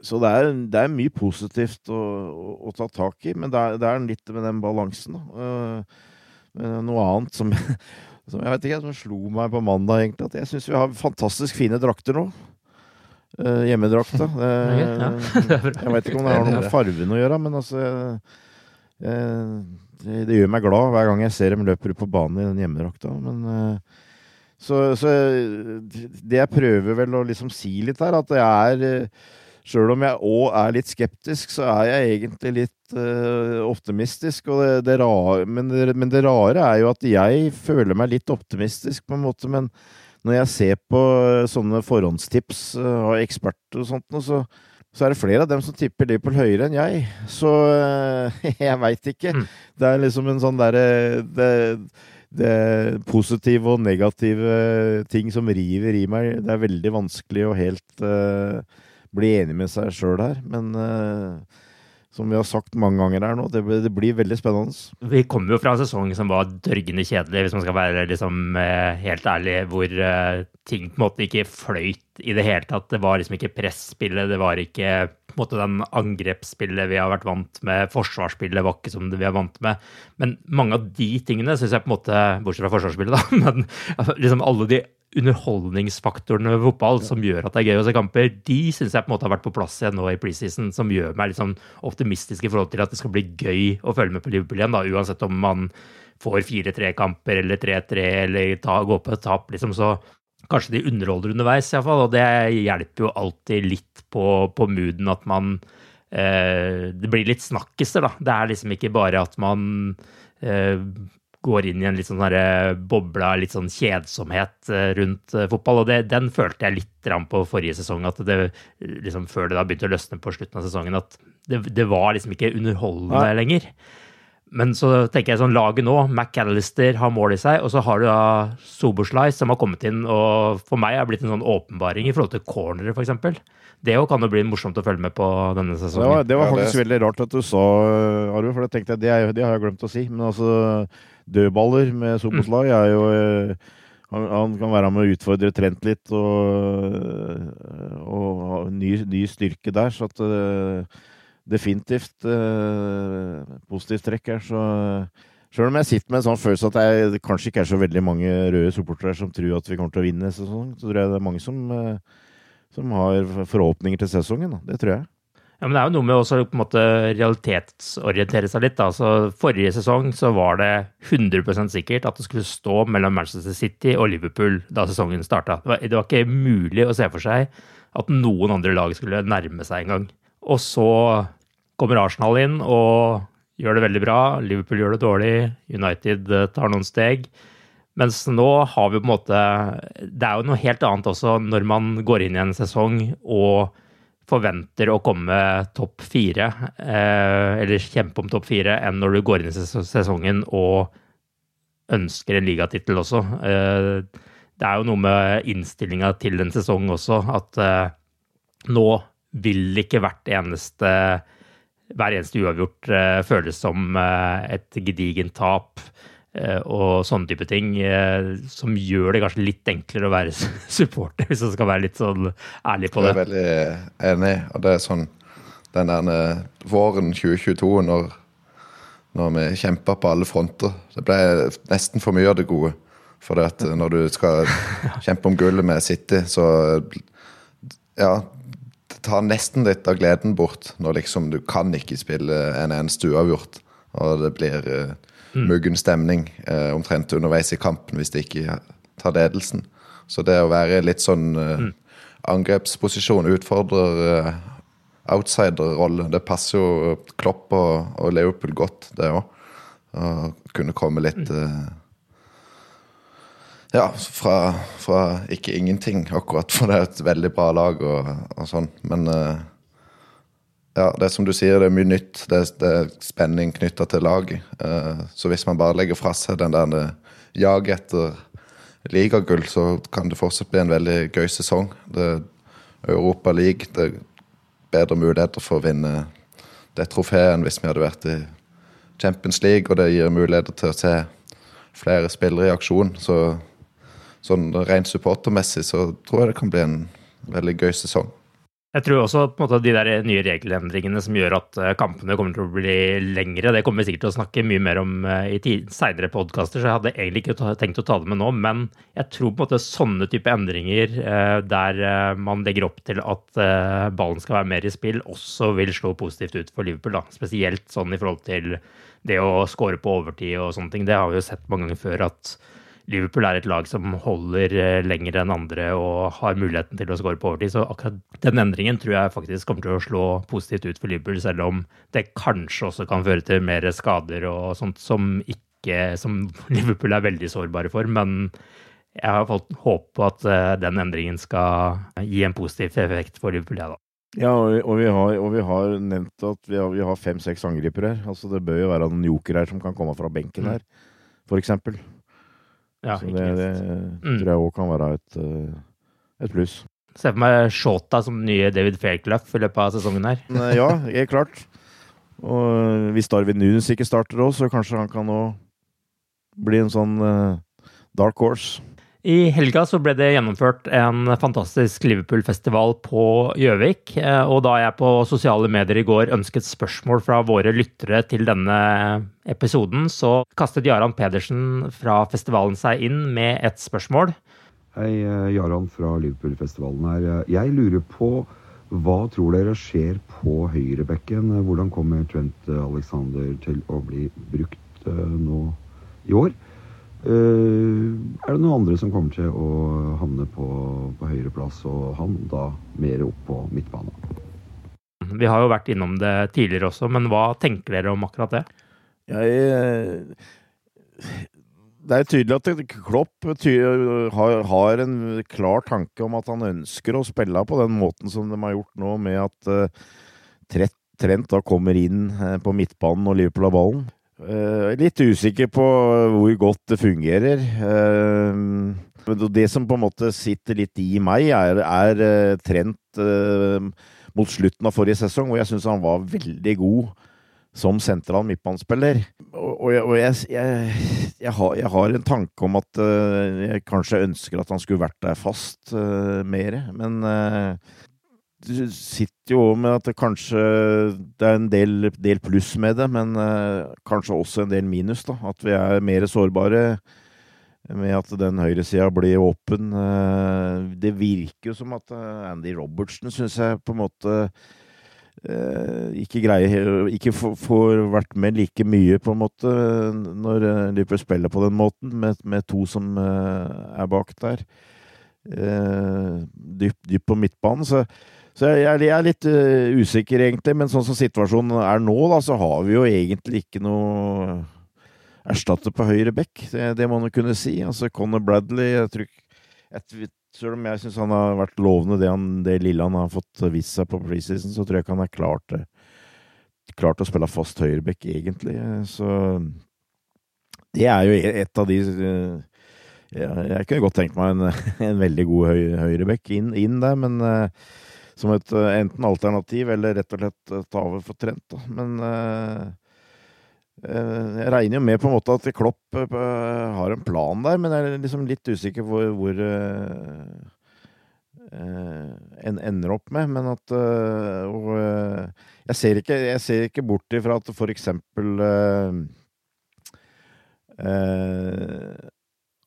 Så det er, det er mye positivt å, å, å, ta tak i, men det er, det er litt med den balansen. noe annet som, *laughs* som jeg vet ikke, som slo meg på mandag, egentlig, at jeg syns vi har fantastisk fine drakter nå. Uh, hjemmedrakta. Uh, *laughs* ja. *laughs* jeg veit ikke om det har noe med fargen å gjøre, men altså uh, det, det, gjør meg glad hver gang jeg ser dem løper på banen i den hjemmedrakta. Men så, så, det jeg prøver vel å liksom si litt her, at jeg er Sjøl om jeg òg er litt skeptisk, så er jeg egentlig litt optimistisk. Det, det rare, men, men det rare er jo at jeg føler meg litt optimistisk, på en måte. men når jeg ser på eh, sånne forhåndstips eh, av eksperter og sånt, så, så, er det flere av dem som tipper Liverpool høyere enn jeg. Så eh, *laughs* jeg veit ikke. Mm. Det er liksom en sånn derre det, det positive og negative ting som river i meg. Det er veldig vanskelig å helt uh, bli enig med seg sjøl her. Men uh, som vi har sagt mange ganger her nå. Det, det blir veldig spennende. Vi kommer jo fra en sesong som var dørgende kjedelig, hvis man skal være liksom, eh, helt ærlig, hvor uh, ting på en måte ikke fløyt i det hele tatt. Det var liksom ikke presspillet, det var ikke på en måte den angrepsspillet vi har vært vant med. Forsvarsspillet var ikke som det vi er vant med. Men mange av de tingene syns jeg på en måte, bortsett fra forsvarsspillet, da, *laughs* men liksom alle de underholdningsfaktorene ved fotball som gjør at det er gøy å se kamper, de syns jeg på en måte har vært på plass igjen nå i preseason, som gjør meg litt sånn optimistisk i forhold til at det skal bli gøy å følge med på Liverpool igjen, da, uansett om man får 4-3-kamper eller 3-3 eller ta, gå på et tap, liksom, så kanskje de underholder underveis, iallfall, og det hjelper jo alltid litt på, på mooden at man eh, Det blir litt snakkiser, da. Det er liksom ikke bare at man eh, går inn i en litt sånn eh, bobla, litt sånn kjedsomhet eh, rundt eh, fotball. Og det, den følte jeg litt på forrige sesong, at det liksom før det da begynte å løsne på slutten av sesongen, at det, det var liksom ikke underholdende ja. lenger. Men så tenker jeg sånn laget nå, McAllister har mål i seg, og så har du da Soberslice som har kommet inn og for meg har blitt en sånn åpenbaring i forhold til cornere, f.eks. Det òg kan jo bli morsomt å følge med på denne sesongen. Det var, det var faktisk ja, det... veldig rart at du sa, Arve, for det tenkte jeg, det, det har jeg glemt å si. Men altså dødballer med Soboslai mm. er jo eh, han, han, kan være med å utfordre Trent litt og, og ha ny, ny, styrke der. Så at uh, definitivt uh, positivt trekk her. Så sjøl om jeg sitter med en sånn følelse at det kanskje ikke er så veldig mange røde supportere som tror at vi kommer til å vinne sesongen, så tror jeg det er mange som, uh, som har forhåpninger til sesongen. Da. Det tror jeg. Ja, men Det er jo noe med å på en måte realitetsorientere seg litt. Da. Så forrige sesong så var det 100% sikkert at det skulle stå mellom Manchester City og Liverpool da sesongen starta. Det, det, var ikke mulig å se for seg at noen andre lag skulle nærme seg engang. Og så kommer Arsenal inn og gjør det veldig bra. Liverpool gjør det dårlig. United eh, tar noen steg. Mens nå har vi på en måte Det er jo noe helt annet også når man går inn i en sesong og forventer å komme topp fire, eh, eller kjempe om topp fire, enn når du går inn i sesongen og ønsker en ligatittel også. Eh, det er jo noe med innstillinga til en sesong også, at nå vil ikke hvert eneste hver eneste uavgjort føles som et gedigent tap. Eh, og sånne type ting, eh, som gjør det kanskje litt enklere å være *laughs* supporter, hvis man skal være litt sånn ærlig på det. Jeg er veldig enig, og det er sånn den der eh, våren 2022, når, når vi kjempa på alle fronter Det ble nesten for mye av det gode. For det at når du skal *laughs* kjempe om gullet med City, så Ja, tar nesten litt av gleden bort når liksom du kan ikke spille en eneste uavgjort, og det blir uh, muggen stemning uh, omtrent underveis i kampen hvis de ikke tar ledelsen. Så det å være litt sånn mm. angrepsposisjon, utfordrer uh, outsider-rolle, det passer jo Klopp og, og Liverpool godt, det òg. Å kunne komme litt mm. Eh, ja, fra, fra, ikke ingenting, akkurat, for det er et veldig bra lag og, og sånn. Men uh, ja, det er som du sier, det er mye nytt. Det er, det er spenning knytta til laget. Uh, så hvis man bare legger fra seg den der eh, jaget etter ligagull, så kan det fortsatt bli en veldig gøy sesong. Det er Europa League. Det er bedre muligheter for å vinne det trofeet enn hvis vi hadde vært i Champions League, og det gir muligheter til å se flere spillere i aksjon. Så sånn rent supportermessig så tror jeg det kan bli en veldig gøy sesong. Jeg tror også på en måte, de der nye regelendringene som gjør at eh, kampene kommer til å bli lengre, det kommer vi sikkert til å snakke mye mer om eh, i seinere podkaster, så jeg hadde egentlig ikke tenkt å ta det med nå. Men jeg tror på en måte sånne type endringer eh, der man legger opp til at ballen skal være mer i spill, også vil slå positivt ut for Liverpool. Da. Spesielt sånn i forhold til det å score på overtid og sånne ting. Det har vi jo sett mange ganger før at Liverpool er et lag som holder eh, lenger enn andre og har muligheten til å skåre på overtid. Så akkurat den endringen tror jeg faktisk kommer til å slå positivt ut for Liverpool, selv om det kanskje også kan føre til mer skader og sånt som ikke som *laughs* Liverpool er veldig sårbare for. Men jeg har fått håp på at eh, den endringen skal gi en positiv effekt for Liverpool, jeg, da. Ja, og vi, har, og vi har, nevnt at vi har, har fem-seks angripere her. Altså, det bør jo være noen joker her som kan komme fra benken mm. her, for eksempel. Ja, så det, det mm. tror jeg òg kan være et, eh, et pluss. Ser for meg Shota som nye David Fairclough i løpet av sesongen her. ja, helt klart. Og hvis Darwin Nunes ikke starter òg, så kanskje han kan nå bli en sånn uh, dark horse. I helga så ble det gjennomført en fantastisk Liverpool-festival på Gjøvik. Eh, og da jeg på sosiale medier i går ønsket spørsmål fra våre lyttere til denne episoden, så kastet Jaran Pedersen fra festivalen seg inn med et spørsmål. Hei, eh, Jaran fra Liverpool-festivalen her. Jeg lurer på hva tror dere skjer på høyrebekken? Hvordan kommer Trent Alexander til å bli brukt nå i år? Uh, er det noen andre som kommer til å havne på, på høyreplass, og han da mer opp på midtbanen? Vi har jo vært innom det tidligere også, men hva tenker dere om akkurat det? Jeg, eh, det er tydelig at Klopp har, har, en klar tanke om at han ønsker å spille på den måten som de har gjort nå, med at uh, Trent da kommer inn på midtbanen og Liverpool har ballen. Uh, litt usikker på hvor godt det fungerer. Uh, det som på en måte sitter litt i meg, er, er uh, Trent mot slutten av forrige sesong, hvor jeg syns han var veldig god som sentral midtbanespiller. Og, og, og jeg, jeg, jeg, har, jeg, har, en tanke om at jeg kanskje ønsker at han skulle vært der fast mer, men sitter jo med at det kanskje det er en del, del pluss med det, men uh, kanskje også en del minus. da, At vi er mer sårbare med at den høyresida blir åpen. Uh, det virker jo som at uh, Andy Robertsen, syns jeg, på en måte ikke greier Ikke får vært med like mye, på en måte, når Liverpool spiller på den måten, med, med to som er bak der. dypt, dypt på midtbanen. så så jeg, jeg er litt uh, usikker, egentlig. Men sånn som situasjonen er nå, da, så har vi jo egentlig ikke noe erstatter på høyre bekk. Det, det må man kunne si. Altså Conor Bradley jeg tror, jeg, Selv om jeg syns han har vært lovende, det, han, det lille han har fått vist seg på preseason, så tror jeg ikke han er klart, klart å spille fast høyrebekk, egentlig. Så det er jo et av de uh, ja, Jeg kunne godt tenkt meg en, *laughs* en veldig god høy, høyrebekk inn, inn der, men uh, som et eh, enten alternativ eller rett og slett ta over for Trent. Da. Men uh, jeg regner jo med på en måte at Klopp har en plan der, men jeg er liksom litt usikker hvor, hvor uh, en ender opp med. Men at og, jeg, ser ikke, jeg ser ikke bort ifra at for eksempel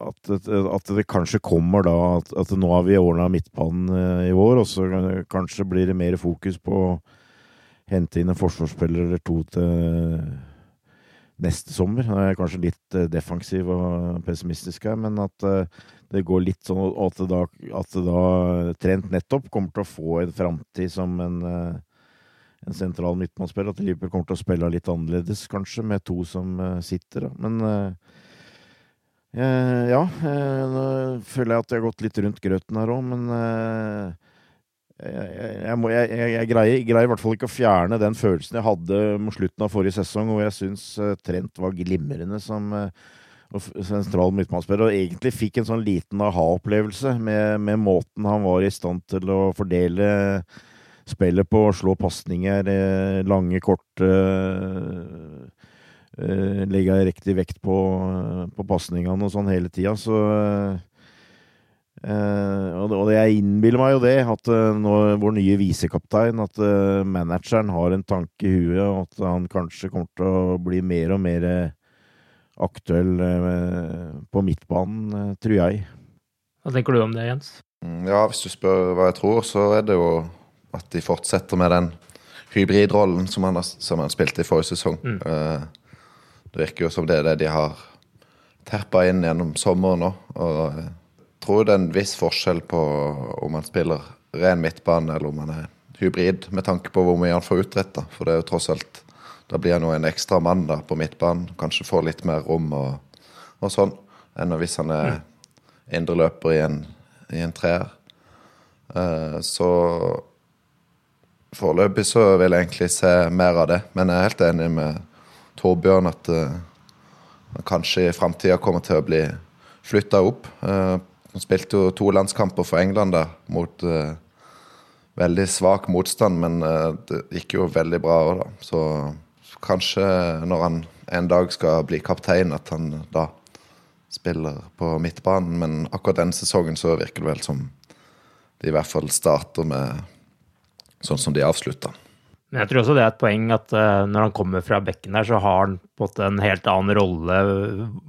at, at, det kanskje kommer da at, at nå har vi ordna midtbanen eh, i år, og så kanskje blir det mer fokus på å hente inn en forsvarsspiller eller to til neste sommer. Jeg er kanskje litt eh, defensiv og pessimistisk her, men at eh, det går litt sånn at det da, at det da Trent nettopp kommer til å få en framtid som en, en sentral midtbanespiller. At Liverpool kommer til å spille litt annerledes, kanskje, med to som sitter. Men Uh, ja, eh, nå føler jeg at jeg har gått litt rundt grøten her òg, men eh, jeg, jeg, må, jeg, jeg, greier, greier, i hvert fall ikke å fjerne den følelsen jeg hadde mot slutten av forrige sesong, hvor jeg syns Trent var glimrende som sentral midtbanespiller, og egentlig fikk en sånn liten aha-opplevelse med, med, måten han var i stand til å fordele spillet på, slå pasninger, lange, korte uh, jeg riktig vekt på, på pasningene og sånn hele tida. Så Uh, og, det, og jeg innbiller meg jo det, at uh, nå, vår nye visekaptein, at uh, manageren har en tanke i huet, og at han kanskje kommer til å bli mer og mer aktuell på midtbanen, tror jeg. Hva tenker du om det, Jens? Mm, ja, hvis du spør hva jeg tror, så er det jo at de fortsetter med den hybridrollen som han, som han spilte i forrige sesong. Mm. Det virker jo som det er det de har terpa inn gjennom sommeren òg. Og jeg tror det er en viss forskjell på om man spiller ren midtbane eller om man er hybrid, med tanke på hvor mye han får utretta. For det er jo tross alt Da blir han jo en ekstra mann da på midtbanen. Kanskje får litt mer rom og, og sånn, enn hvis han er indreløper i en, i en treer. Uh, så foreløpig så vil jeg egentlig se mer av det, men jeg er helt enig med Torbjørn at han kanskje i framtida kommer til å bli flytta opp. Han spilte jo to landskamper for England der mot uh, veldig svak motstand, men det gikk jo veldig bra òg, da. Så kanskje når han en dag skal bli kaptein, at han da spiller på midtbanen. Men akkurat denne sesongen så virker det vel som de i hvert fall starter med sånn som de avslutta. Men jeg tror også det er et poeng at uh, når han kommer fra bekken der, så har han på en helt annen rolle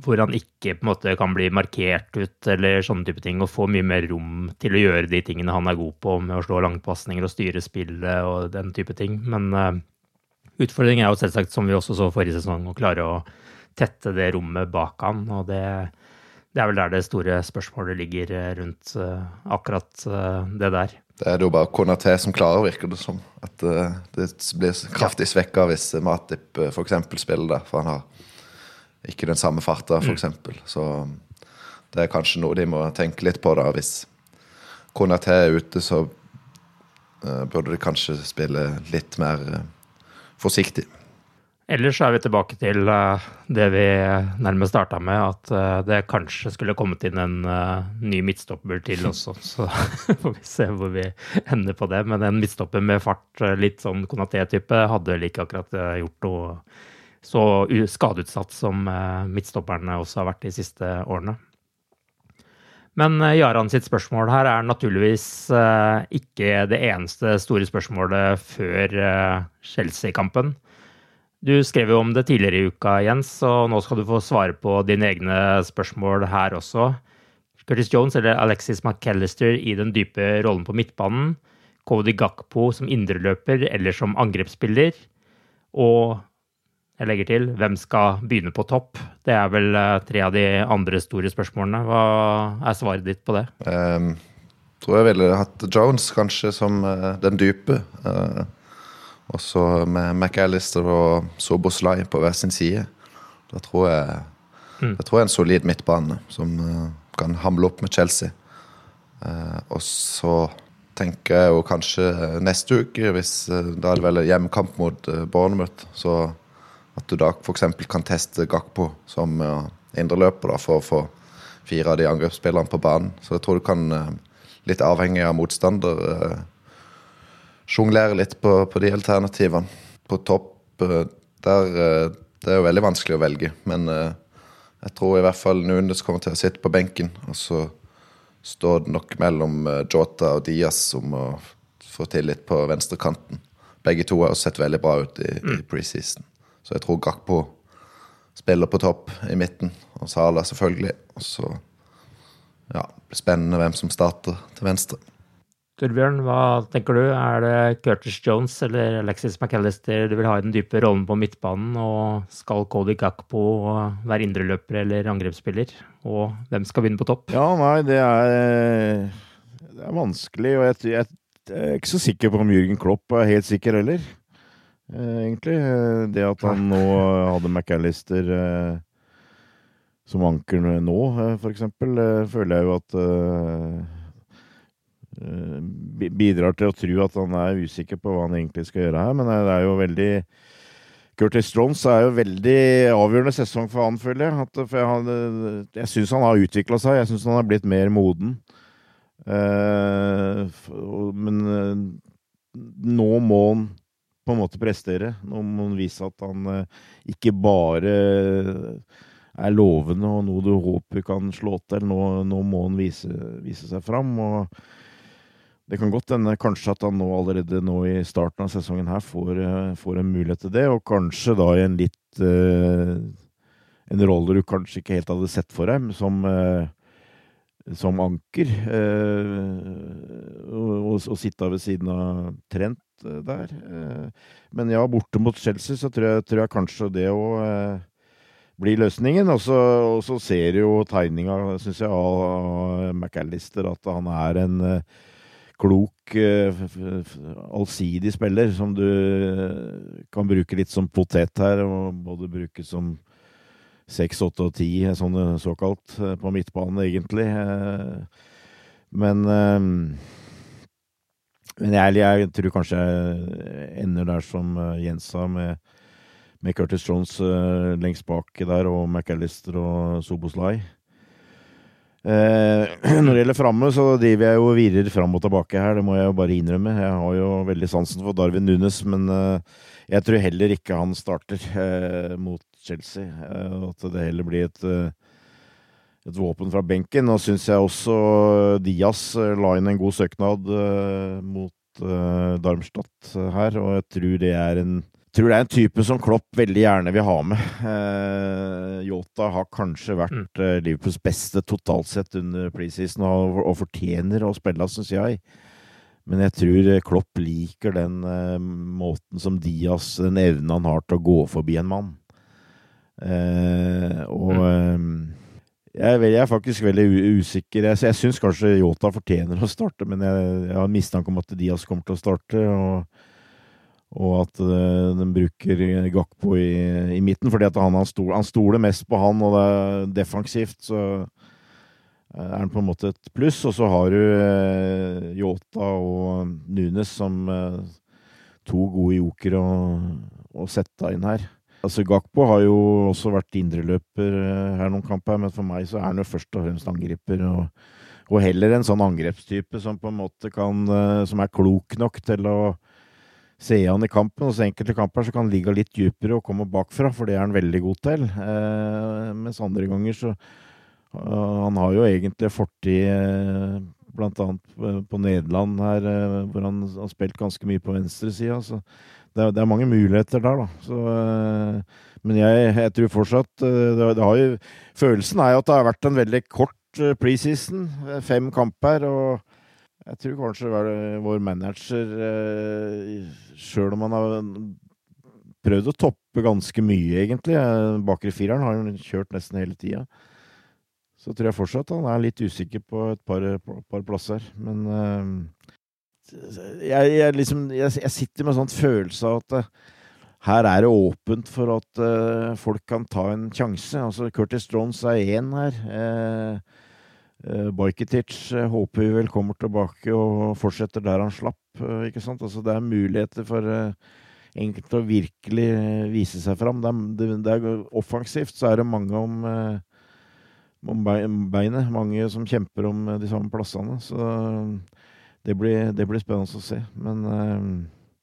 hvor han ikke på en måte kan bli markert ut eller sånne type ting, og få mye mer rom til å gjøre de tingene han er god på med å slå langpasninger og styre spillet og den type ting. Men uh, utfordringen er jo selvsagt, som vi også så forrige sesong, å klare å tette det rommet bak han, og det, det er vel der det store spørsmålet ligger rundt uh, akkurat det der. Det er jo bare Konaté som klarer, virker det som. At uh, det blir kraftig svekka hvis Matip uh, f.eks. spiller der, for han har ikke den samme farta, f.eks. Mm. Så det er kanskje noe de må tenke litt på, da. Hvis Konaté er ute, så uh, burde de kanskje spille litt mer forsiktig. Ellers er vi tilbake til eh, det vi nærmest starta med, at eh, det kanskje skulle kommet inn en eh, ny midtstopper til *laughs* også. Så *laughs* får vi se hvor vi ender på det. Men en midtstopper med fart, litt sånn Konaté-type, hadde vel ikke akkurat gjort noe så skadeutsatt som midtstopperne også har vært de siste årene. Men Jaran sitt spørsmål her er naturligvis ikke det eneste store spørsmålet før Chelsea-kampen. Du skrev jo om det tidligere i uka, Jens, og nå skal du få svare på dine egne spørsmål her også. Curtis Jones eller Alexis McAllister i den dype rollen på midtbanen. Cody Gakpo som indreløper eller som angrepsspiller. Og jeg legger til hvem skal begynne på topp? Det er vel eh, tre av de andre store spørsmålene. Hva er svaret ditt på det? Um, tror jeg ville hatt Jones kanskje som uh, den dype. Uh, og så med McAllister og Soboslai på hver sin side. Da tror jeg mm. Det tror jeg er en solid midtbane som uh, kan hamle opp med Chelsea. Uh, og så tenker jeg jo kanskje neste uke, hvis uh, da er det vel hjemmekamp mot uh, Bournemouth, så at du da f.eks. kan teste Gakpo som uh, indreløper for å få fire av de angrepsspillerne på banen. Så jeg tror du kan, litt avhengig av motstander, sjonglere litt på, på, de alternativene. På topp eh, der eh, Det er jo veldig vanskelig å velge, men eh, jeg tror i hvert fall Nunes kommer til å sitte på benken. Og så står det nok mellom Jota og Diaz om å få til litt på venstrekanten. Begge to har sett veldig bra ut i, i mm. preseason. Så jeg tror Gakpo spiller på topp i midten, og Sala selvfølgelig. Og så ja, blir spennende hvem som starter til venstre. Torbjørn, hva tenker du? Er det Curtis Jones eller Alexis McAllister du vil ha i den dype rollen på midtbanen? Og skal Cody Gakpo være indreløper eller angrepsspiller? Og hvem skal vinne på topp? Ja, nei, det er, det er vanskelig. Og jeg, jeg, jeg, er ikke så sikker på om Jürgen Klopp er helt sikker heller, eh, egentlig. Det at han nå hadde McAllister eh, som anker nå, eh, for eksempel, føler jeg jo at bidrar til å tro at han er usikker på hva han egentlig skal gjøre her. Men det er jo veldig Curtis Strons er jo veldig avgjørende sesong for han, føler jeg. At, for jeg, jeg syns han har utvikla seg. Jeg syns han har blitt mer moden. Uh, men uh, nå må han på en måte prestere. Nå må han vise at han uh, ikke bare er lovende og noe du håper kan slå til. Nå, nå må han vise, vise seg fram. og det kan godt hende kanskje at han nå allerede nå i starten av sesongen her får, eh, får en mulighet til det, og kanskje da i en litt uh, En rolle du kanskje ikke helt hadde sett for deg, som, uh, som anker. Uh, og, og, sitte ved siden av Trent der. men ja, borte mot Chelsea så tror jeg, tror jeg kanskje det òg blir løsningen. Og så, ser jo tegninga, syns jeg, av McAllister at han er en klok, eh, allsidig spiller som du eh, kan bruke litt som potet her, og både bruke som seks, åtte og ti, sånn såkalt, på midtbanen, egentlig. Men men jeg, jeg, tror kanskje jeg ender der som Jens sa, med, med Curtis Jones lengst bak der, og McAllister og Soboslai. Eh, *clears throat* når det gjelder framme, så driver jeg jo og virrer fram og tilbake her. Det må jeg jo bare innrømme. Jeg har jo veldig sansen for Darwin Nunes, men eh, jeg tror heller ikke han starter eh, mot Chelsea. At det heller blir et, et våpen fra benken. Nå syns jeg også Diaz la inn en god søknad mot Darmstadt her, og jeg tror det er en tror det er en type som Klopp veldig gjerne vil ha med. Eh, Yota har kanskje vært mm. eh, Liverpools beste totalt sett under preseason, og, og fortjener å spille, syns jeg. Men jeg tror Klopp liker den eh, måten som Diaz Den evnen han har til å gå forbi en mann. Eh, og mm. Eh, jeg, jeg, er faktisk veldig usikker. Jeg, jeg syns kanskje Yota fortjener å starte, men jeg, jeg har mistanke om at Diaz kommer til å starte. og og at uh, den bruker Gakpo i, i, midten, fordi han, han, stoler, han, stoler, mest på han, og det er defensivt så uh, er han på en måte et pluss. Og så har du uh, Yota og Nunes som to gode jokere å, å sette inn her. Altså Gakpo har jo også vært indreløper her noen kamper, men for meg så er han jo først og fremst angriper. Og, og heller en sånn angrepstype som på en måte kan Som er klok nok til å ser han i kampen. Hos enkelte kamper så kan han ligge litt dypere og komme bakfra, for det er han veldig god til. Eh, mens andre ganger så uh, Han har jo egentlig fortid eh, bl.a. på Nederland her, eh, hvor han har spilt ganske mye på venstresida. Så det er, det er, mange muligheter der, da. Så, eh, men jeg, jeg, tror fortsatt eh, det, det jo, Følelsen er jo at det har vært en veldig kort preseason. Fem kamper. og jeg tror kanskje vår manager, eh, sjøl om han har prøvd å toppe ganske mye, egentlig eh, Bakre fireren har han kjørt nesten hele tida. Så tror jeg fortsatt han er litt usikker på et par, par plasser. Men jeg, jeg, liksom, jeg, jeg, sitter med en sånn følelse av at her er det åpent for at folk kan ta en sjanse. Altså, Curtis Jones er én her. Uh, Uh, Bajketic uh, håper vi vel kommer tilbake og fortsetter der han slapp. Uh, ikke sant? Altså, det er muligheter for enkelte å virkelig vise seg fram. Det er, det, er, offensivt så er det mange om, om beinet. Mange som kjemper om de samme plassene. Så det blir, det blir spennende å se. Men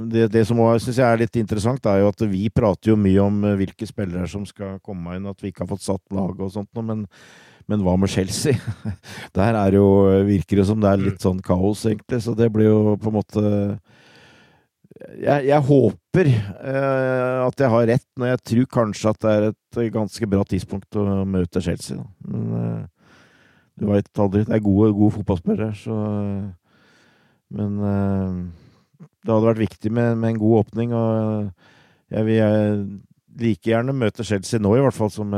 det, det, som synes jeg er litt interessant, er jo at vi prater jo mye om hvilke spillere som skal komme inn, at vi ikke har fått satt lag og sånt noe. Men men hva med Chelsea? *laughs* Der er jo, virker det som det er litt sånn kaos, egentlig. Så det blir jo på en måte Jeg, jeg håper eh, at jeg har rett når jeg tror kanskje at det er et ganske bra tidspunkt å møte Chelsea. Da. Men eh, du veit aldri. Det er gode, gode fotballspillere, så Men eh, det hadde vært viktig med, med en god åpning, og jeg vil like gjerne møte Chelsea nå, i hvert fall, som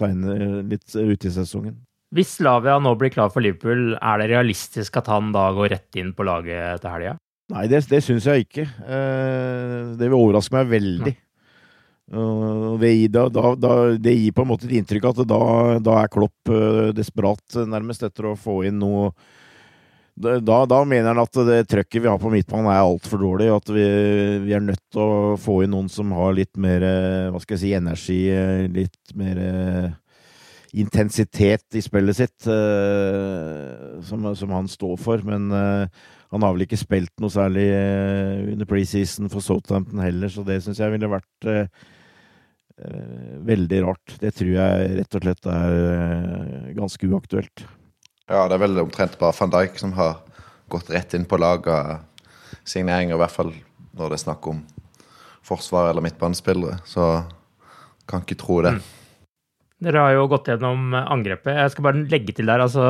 eh, litt ute i sesongen. Hvis Slavia nå blir klar for Liverpool, er det realistisk at han da går rett inn på laget til helga? Nei, det, det syns jeg ikke. Eh, det vil overraske meg veldig. Det gir, da, da, det gir, på en måte et inntrykk at da, da, er Klopp eh, desperat nærmest etter å få inn noe da, da, mener han at det trøkket vi har på midtbanen er altfor dårlig, og at vi, vi, er nødt til å få inn noen som har litt mer hva skal jeg si, energi, litt mer intensitet i spillet sitt, som, som, han står for. Men han har vel ikke spilt noe særlig under preseason for Southampton heller, så det syns jeg ville vært veldig rart. Det tror jeg rett og slett er ganske uaktuelt. Ja, det er vel omtrent bare van Dijk som har gått rett inn på lag av signeringer, i hvert fall når det er snakk om forsvar eller midtbanespillere. Så kan ikke tro det. Mm. Dere har jo gått gjennom angrepet. Jeg skal bare legge til der, altså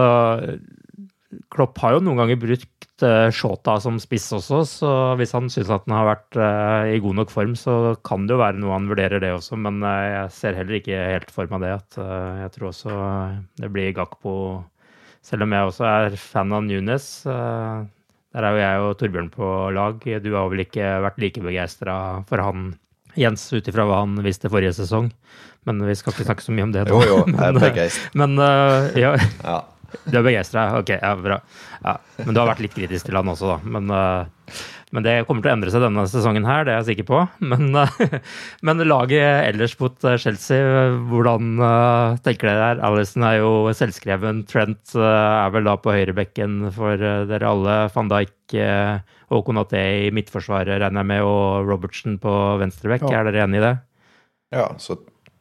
Klopp har jo noen ganger brukt uh, Shota som spiss også, så hvis han syns at han har vært uh, i god nok form, så kan det jo være noe han vurderer det også. Men uh, jeg ser heller ikke helt for meg det. at Jeg tror også det blir Gakpo selv om jeg også er fan av Nunes. Eh, der er jo jeg og Torbjørn på lag. Du har vel ikke vært like begeistra for han, Jens, ut ifra hva han viste forrige sesong. Men vi skal ikke snakke så mye om det nå. Jo, jo, jeg er begeistra. Men, uh, ja. ja. Du er begeistra? Ok, ja, bra. Ja. Men du har vært litt kritisk til han også, da. Men Men det kommer til å endre seg denne sesongen her, det er jeg sikker på. Men, *laughs* men laget ellers mot Chelsea, hvordan tenker dere der? Alison er jo selvskreven. Trent er vel da på høyrebekken for dere alle. Van Dijk og Konaté i midtforsvaret, regner jeg med, og Robertsen på venstrebekk. Ja. Er dere enig i det? Ja, så,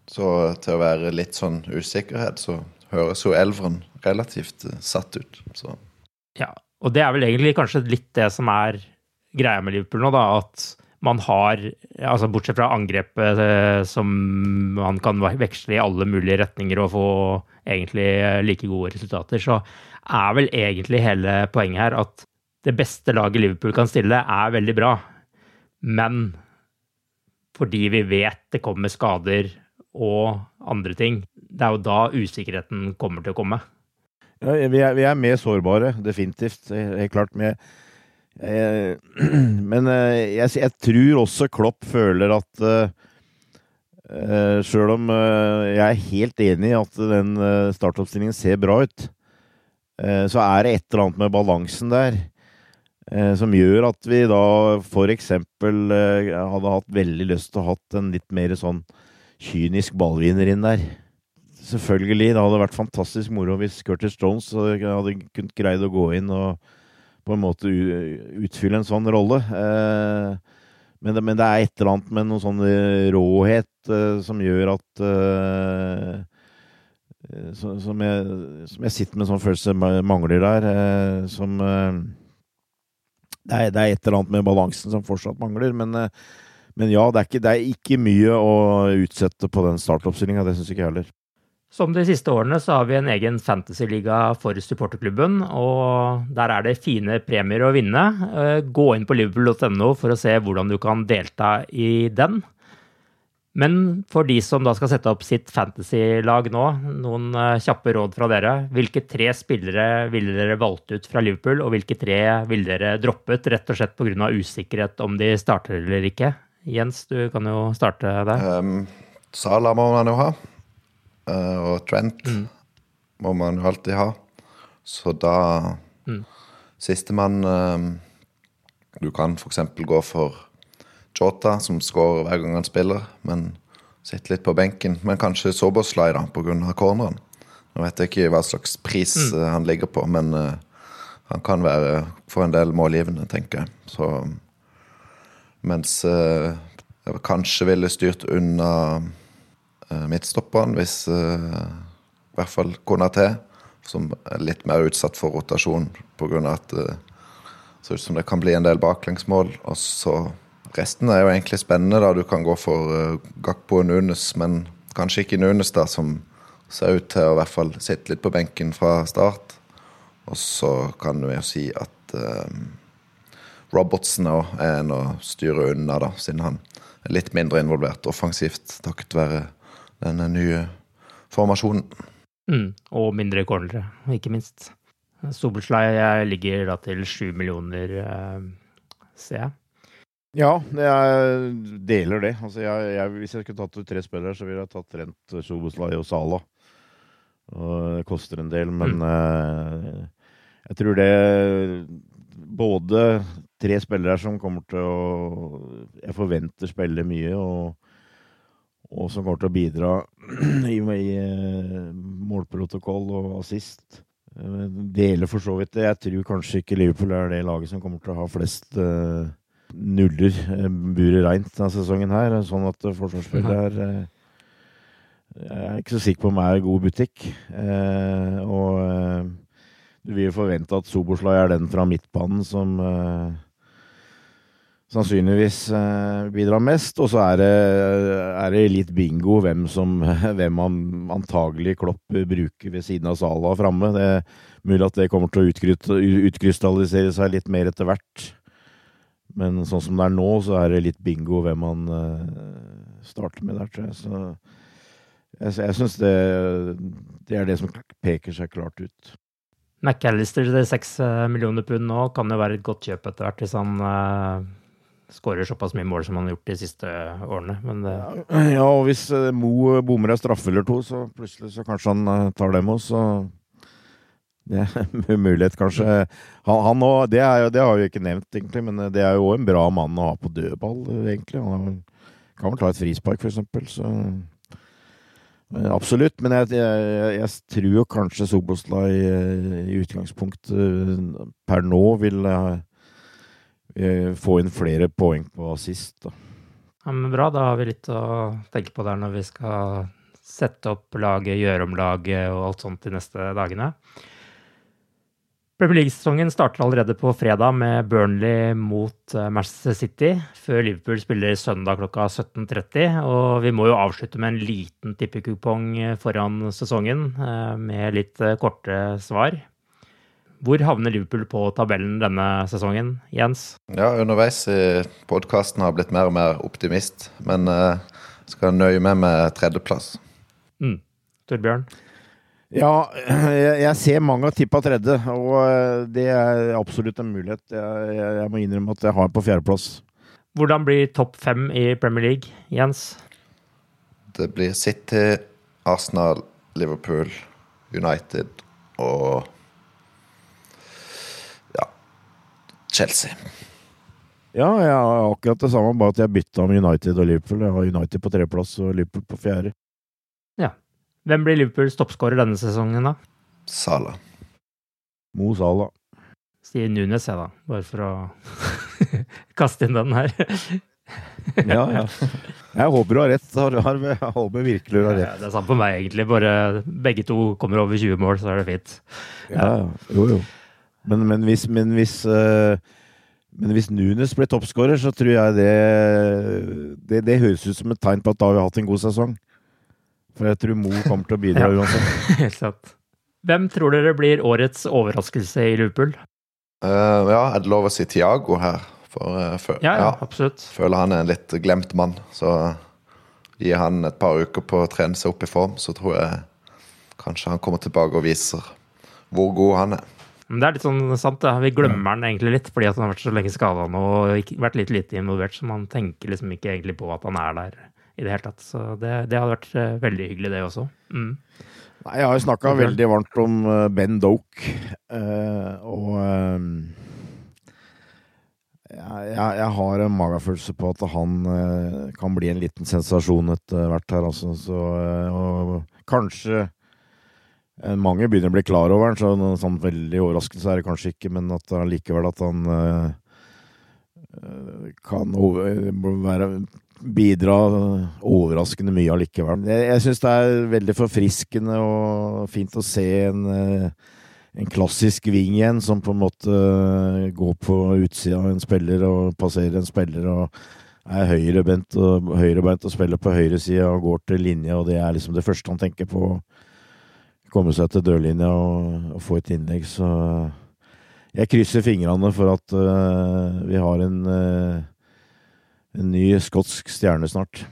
så, til å være litt sånn usikkerhet, så høres jo Elveren relativt satt ut. Så. Ja, og det er vel egentlig kanskje litt det som er greia med Liverpool nå, da, at man har altså Bortsett fra angrepet eh, som man kan veksle i alle mulige retninger og få egentlig like gode resultater, så er vel egentlig hele poenget her at det beste laget Liverpool kan stille, er veldig bra. Men fordi vi vet det kommer skader og andre ting, det er jo da usikkerheten kommer til å komme. Ja, vi, er, vi er mer sårbare, definitivt. Helt klart. Med Eh, *clears throat* men eh, jeg, jeg, tror også Klopp føler at uh, eh, Sjøl om jeg er helt enig i at den startoppstillingen ser bra ut, så er det et eller annet med balansen der som gjør at vi da f.eks. hadde hatt veldig lyst til å ha hatt en litt mer sånn kynisk ballvinner inn der. Selvfølgelig, det hadde vært fantastisk moro hvis Curtis Jones hadde kunnet greid å gå inn og på en måte utfylle en sånn rolle. Eh, men det, men det, er et eller annet med noen sånn råhet eh, som gjør at eh, som, jeg, som, jeg, sitter med en sånn følelse mangler der. som det er, det er, et eller annet med balansen som fortsatt mangler. Men, men ja, det er, ikke, det er, ikke, mye å utsette på den startoppstillinga. Det syns ikke jeg heller. Som de siste årene så har vi en egen fantasyliga for supporterklubben, og der er det fine premier å vinne. Eh, gå inn på liverpool.no for å se hvordan du kan delta i den. Men for de som da skal sette opp sitt fantasylag nå, noen eh, kjappe råd fra dere. Hvilke tre spillere ville dere valgt ut fra Liverpool, og hvilke tre ville dere droppet, rett og slett pga. usikkerhet om de starter eller ikke? Jens, du kan jo starte der. Um, Sala må man jo ha. Uh, og Trent mm. må man jo alltid ha. Så da mm. Sistemann um, Du kan f.eks. gå for Jota, som skårer hver gang han spiller, men sitter litt på benken. Men kanskje Soboslai, da, pga. corneren. Nå vet jeg ikke hva slags pris mm. uh, han ligger på, men han kan være for en del målgivende, tenker jeg. Så Mens jeg kanskje ville styrt unna Eh, midtstopperen, hvis eh, i hvert fall Konaté, som er litt mer utsatt for rotasjon pga. at det ser ut som det kan bli en del baklengsmål. Og så Resten er jo egentlig spennende. da Du kan gå for Gakpo og Nunes, men kanskje ikke Nunes, da, som ser ut til å i hvert fall sitte litt på benken fra start. Og så kan vi jo si at uh, Robertsen òg er en å styre unna, da, siden han er litt mindre involvert offensivt takket være denne nye formasjonen. Mm, og mindre cornere, ikke minst. Sobelslei ligger da til sju millioner, eh, ser jeg. Ja, jeg deler det. Altså jeg, jeg, hvis jeg skulle tatt ut tre spillere, så ville jeg tatt Rent, Soboslai og Sala. Og det koster en del, men mm. eh, jeg tror det Både tre spillere som kommer til å Jeg forventer spille mye, og og som kommer til å bidra *clears throat* i, i eh, målprotokoll og assist. Det deler for så vidt det. Jeg tror kanskje ikke Liverpool er det laget som kommer til å ha flest uh, nuller uh, buret reint denne sesongen her. Sånn at forsvarsspillet er uh, Jeg er ikke så sikker på om det er god butikk. Og du vil forvente at Soboslag er den fra midtbanen som sannsynligvis eh, bidrar mest. Og så er det, er det, litt bingo hvem, som, *laughs* hvem man antagelig Klopp bruker ved siden av Sala framme. Det er mulig at det kommer til å utkrystallisere seg litt mer etter hvert. Men sånn som det er nå, så er det litt bingo hvem man uh, starter med der, tror jeg. Så jeg, jeg syns det, det er det som peker seg klart ut. McAllister til seks eh, millioner pund nå kan jo være et godt kjøp etter hvert, hvis han skårer såpass mye mål som han har gjort de siste årene. Det... Ja, og hvis eh, Mo bommer en straffe eller to, så plutselig så kanskje han eh, tar dem òg, så *laughs* Det er en mulighet, kanskje. Han, han og, det, jo- det har vi ikke nevnt, egentlig, men det er jo en bra mann å ha på dødball, egentlig. Han kan vel ta et frispark, for eksempel. Så eh, absolutt. Men jeg, jeg, jeg tror kanskje Soboslai eh, i utgangspunktet eh, per nå vil eh, eh, få inn flere poeng på assist. Da. Ja, men bra, da har vi litt å tenke på der når vi skal sette opp laget, gjøre om laget og alt sånt de neste dagene. Premier League-sesongen starter allerede på fredag med Burnley mot eh, Manchester City, før Liverpool spiller søndag klokka 17.30. Og vi må jo avslutte med en liten tippekupong eh, foran sesongen, eh, med litt eh, korte svar. Hvor havner Liverpool på tabellen denne sesongen, Jens? Ja, underveis i podkasten har jeg blitt mer og mer optimist, men uh, skal nøye meg med tredjeplass. Mm. Torbjørn? Ja, *clears throat* jeg, ser mange har tippa tredje, og eh, det er absolutt en mulighet. Jeg, jeg, jeg må innrømme at jeg har på fjerdeplass. Hvordan blir topp fem i Premier League, Jens? Det blir City, Arsenal, Liverpool, United og ja Chelsea. Ja, jeg har akkurat det samme, bare at jeg bytta om United og Liverpool. Jeg har United på tredjeplass og Liverpool på fjerde. Ja. Hvem blir Liverpools toppskårer denne sesongen, da? Sala. Mo Salah. Sier Nunes, jeg, da. Bare for å *laughs* kaste inn den her. *laughs* Ja, ja. Jeg håper du har rett. Har- har- Jeg håper virkelig du har Ja, rett. det er samme for meg, egentlig. Bare begge to kommer over 20 mål, så er det fint. Ja, ja. Jo, jo. Men, men hvis, men hvis, eh, men hvis Nunes blir toppskårer, så tror jeg det, det Det høres ut som et tegn på at da har vi hatt en god sesong. For jeg tror Mo kommer til å bidra *laughs* Ja. uansett. *laughs* Helt sant. Hvem tror dere blir årets overraskelse i Liverpool? Uh, ja, er det lov å si Tiago her? For uh, fø- Ja, ja, absolutt. føler han er en litt glemt mann. Så gir han et par uker på å trene seg opp i form, så tror jeg kanskje han kommer tilbake og viser hvor god han er. Men det er litt sånn sant, da. Vi glemmer den egentlig litt, fordi at han har vært så lenge skada nå og vært litt lite involvert, så man tenker liksom ikke egentlig på at han er der i det hele tatt. Så det, det hadde vært eh, veldig hyggelig, det også. Mm. Nei, jeg har jo snakka veldig varmt om eh, Ben Doke, uh, og eh, jeg, jeg, har en magefølelse på at han uh, kan bli en liten sensasjon etter hvert her, altså. Så, uh, og kanskje mange begynner å bli klar over den, så en sånn veldig overraskelse er det kanskje ikke, men at allikevel at han eh, eh, kan over, være, bidra overraskende mye allikevel. Jeg, jeg syns det er veldig forfriskende og fint å se en, eh, en klassisk wing igjen, som på en måte eh, går på utsida av en spiller og passerer en spiller og er høyrebeint og, høyrebeint og spiller på høyresida og går til linje, og det er liksom det første han tenker på. Komme seg til dørlinja og, og få et innlegg, så jeg krysser fingrene for at uh, vi har en, uh, en ny skotsk stjerne snart.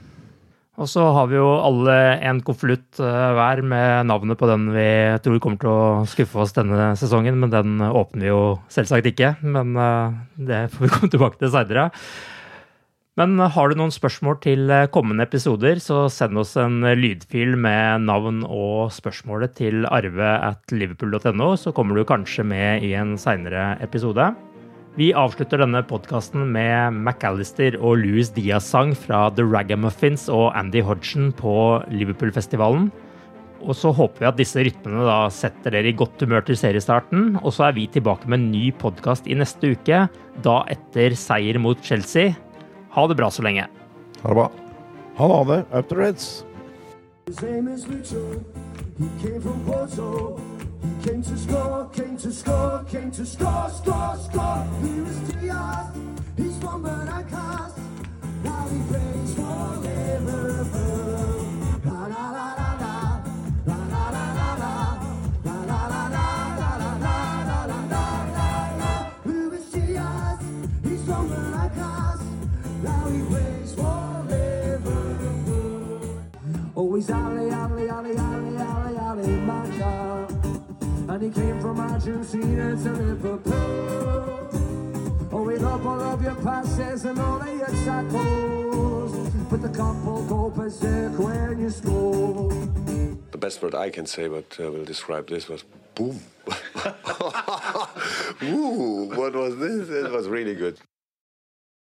Og så har vi jo alle en konvolutt uh, hver med navnet på den vi tror kommer til å skuffe oss denne sesongen, men den åpner vi jo selvsagt ikke. Men det får vi komme tilbake til seinere. Men har du noen spørsmål til eh, kommende episoder, så send oss en lydfil med navn og spørsmålet til arve at liverpool.no, så kommer du kanskje med i en seinere episode. Vi avslutter denne podkasten med McAllister og Louis Diaz-sang fra The Ragamuffins og Andy Hodgson på Liverpool-festivalen. Og så håper vi at disse rytmene da setter dere i godt humør til seriestarten. Og så er vi tilbake med en ny podkast i neste uke, da etter seier mot Chelsea. Ha det bra så lenge. Ha det bra. Ha det. Up to Reds. His name is Richard. He came from Porto. He came to score, came to score, came to score, score, score. He was Diaz. He's from Bernancas. Now he plays for Oh, he's Ali, Ali, Ali, Ali, Ali, Ali, Maka. And he came from Argentina to Liverpool. Oh, we love all of your passes and all of your tackles. But the couple go berserk when you score. The best word I can say, but uh, will describe this was boom. *laughs* Ooh, what was this? It was really good.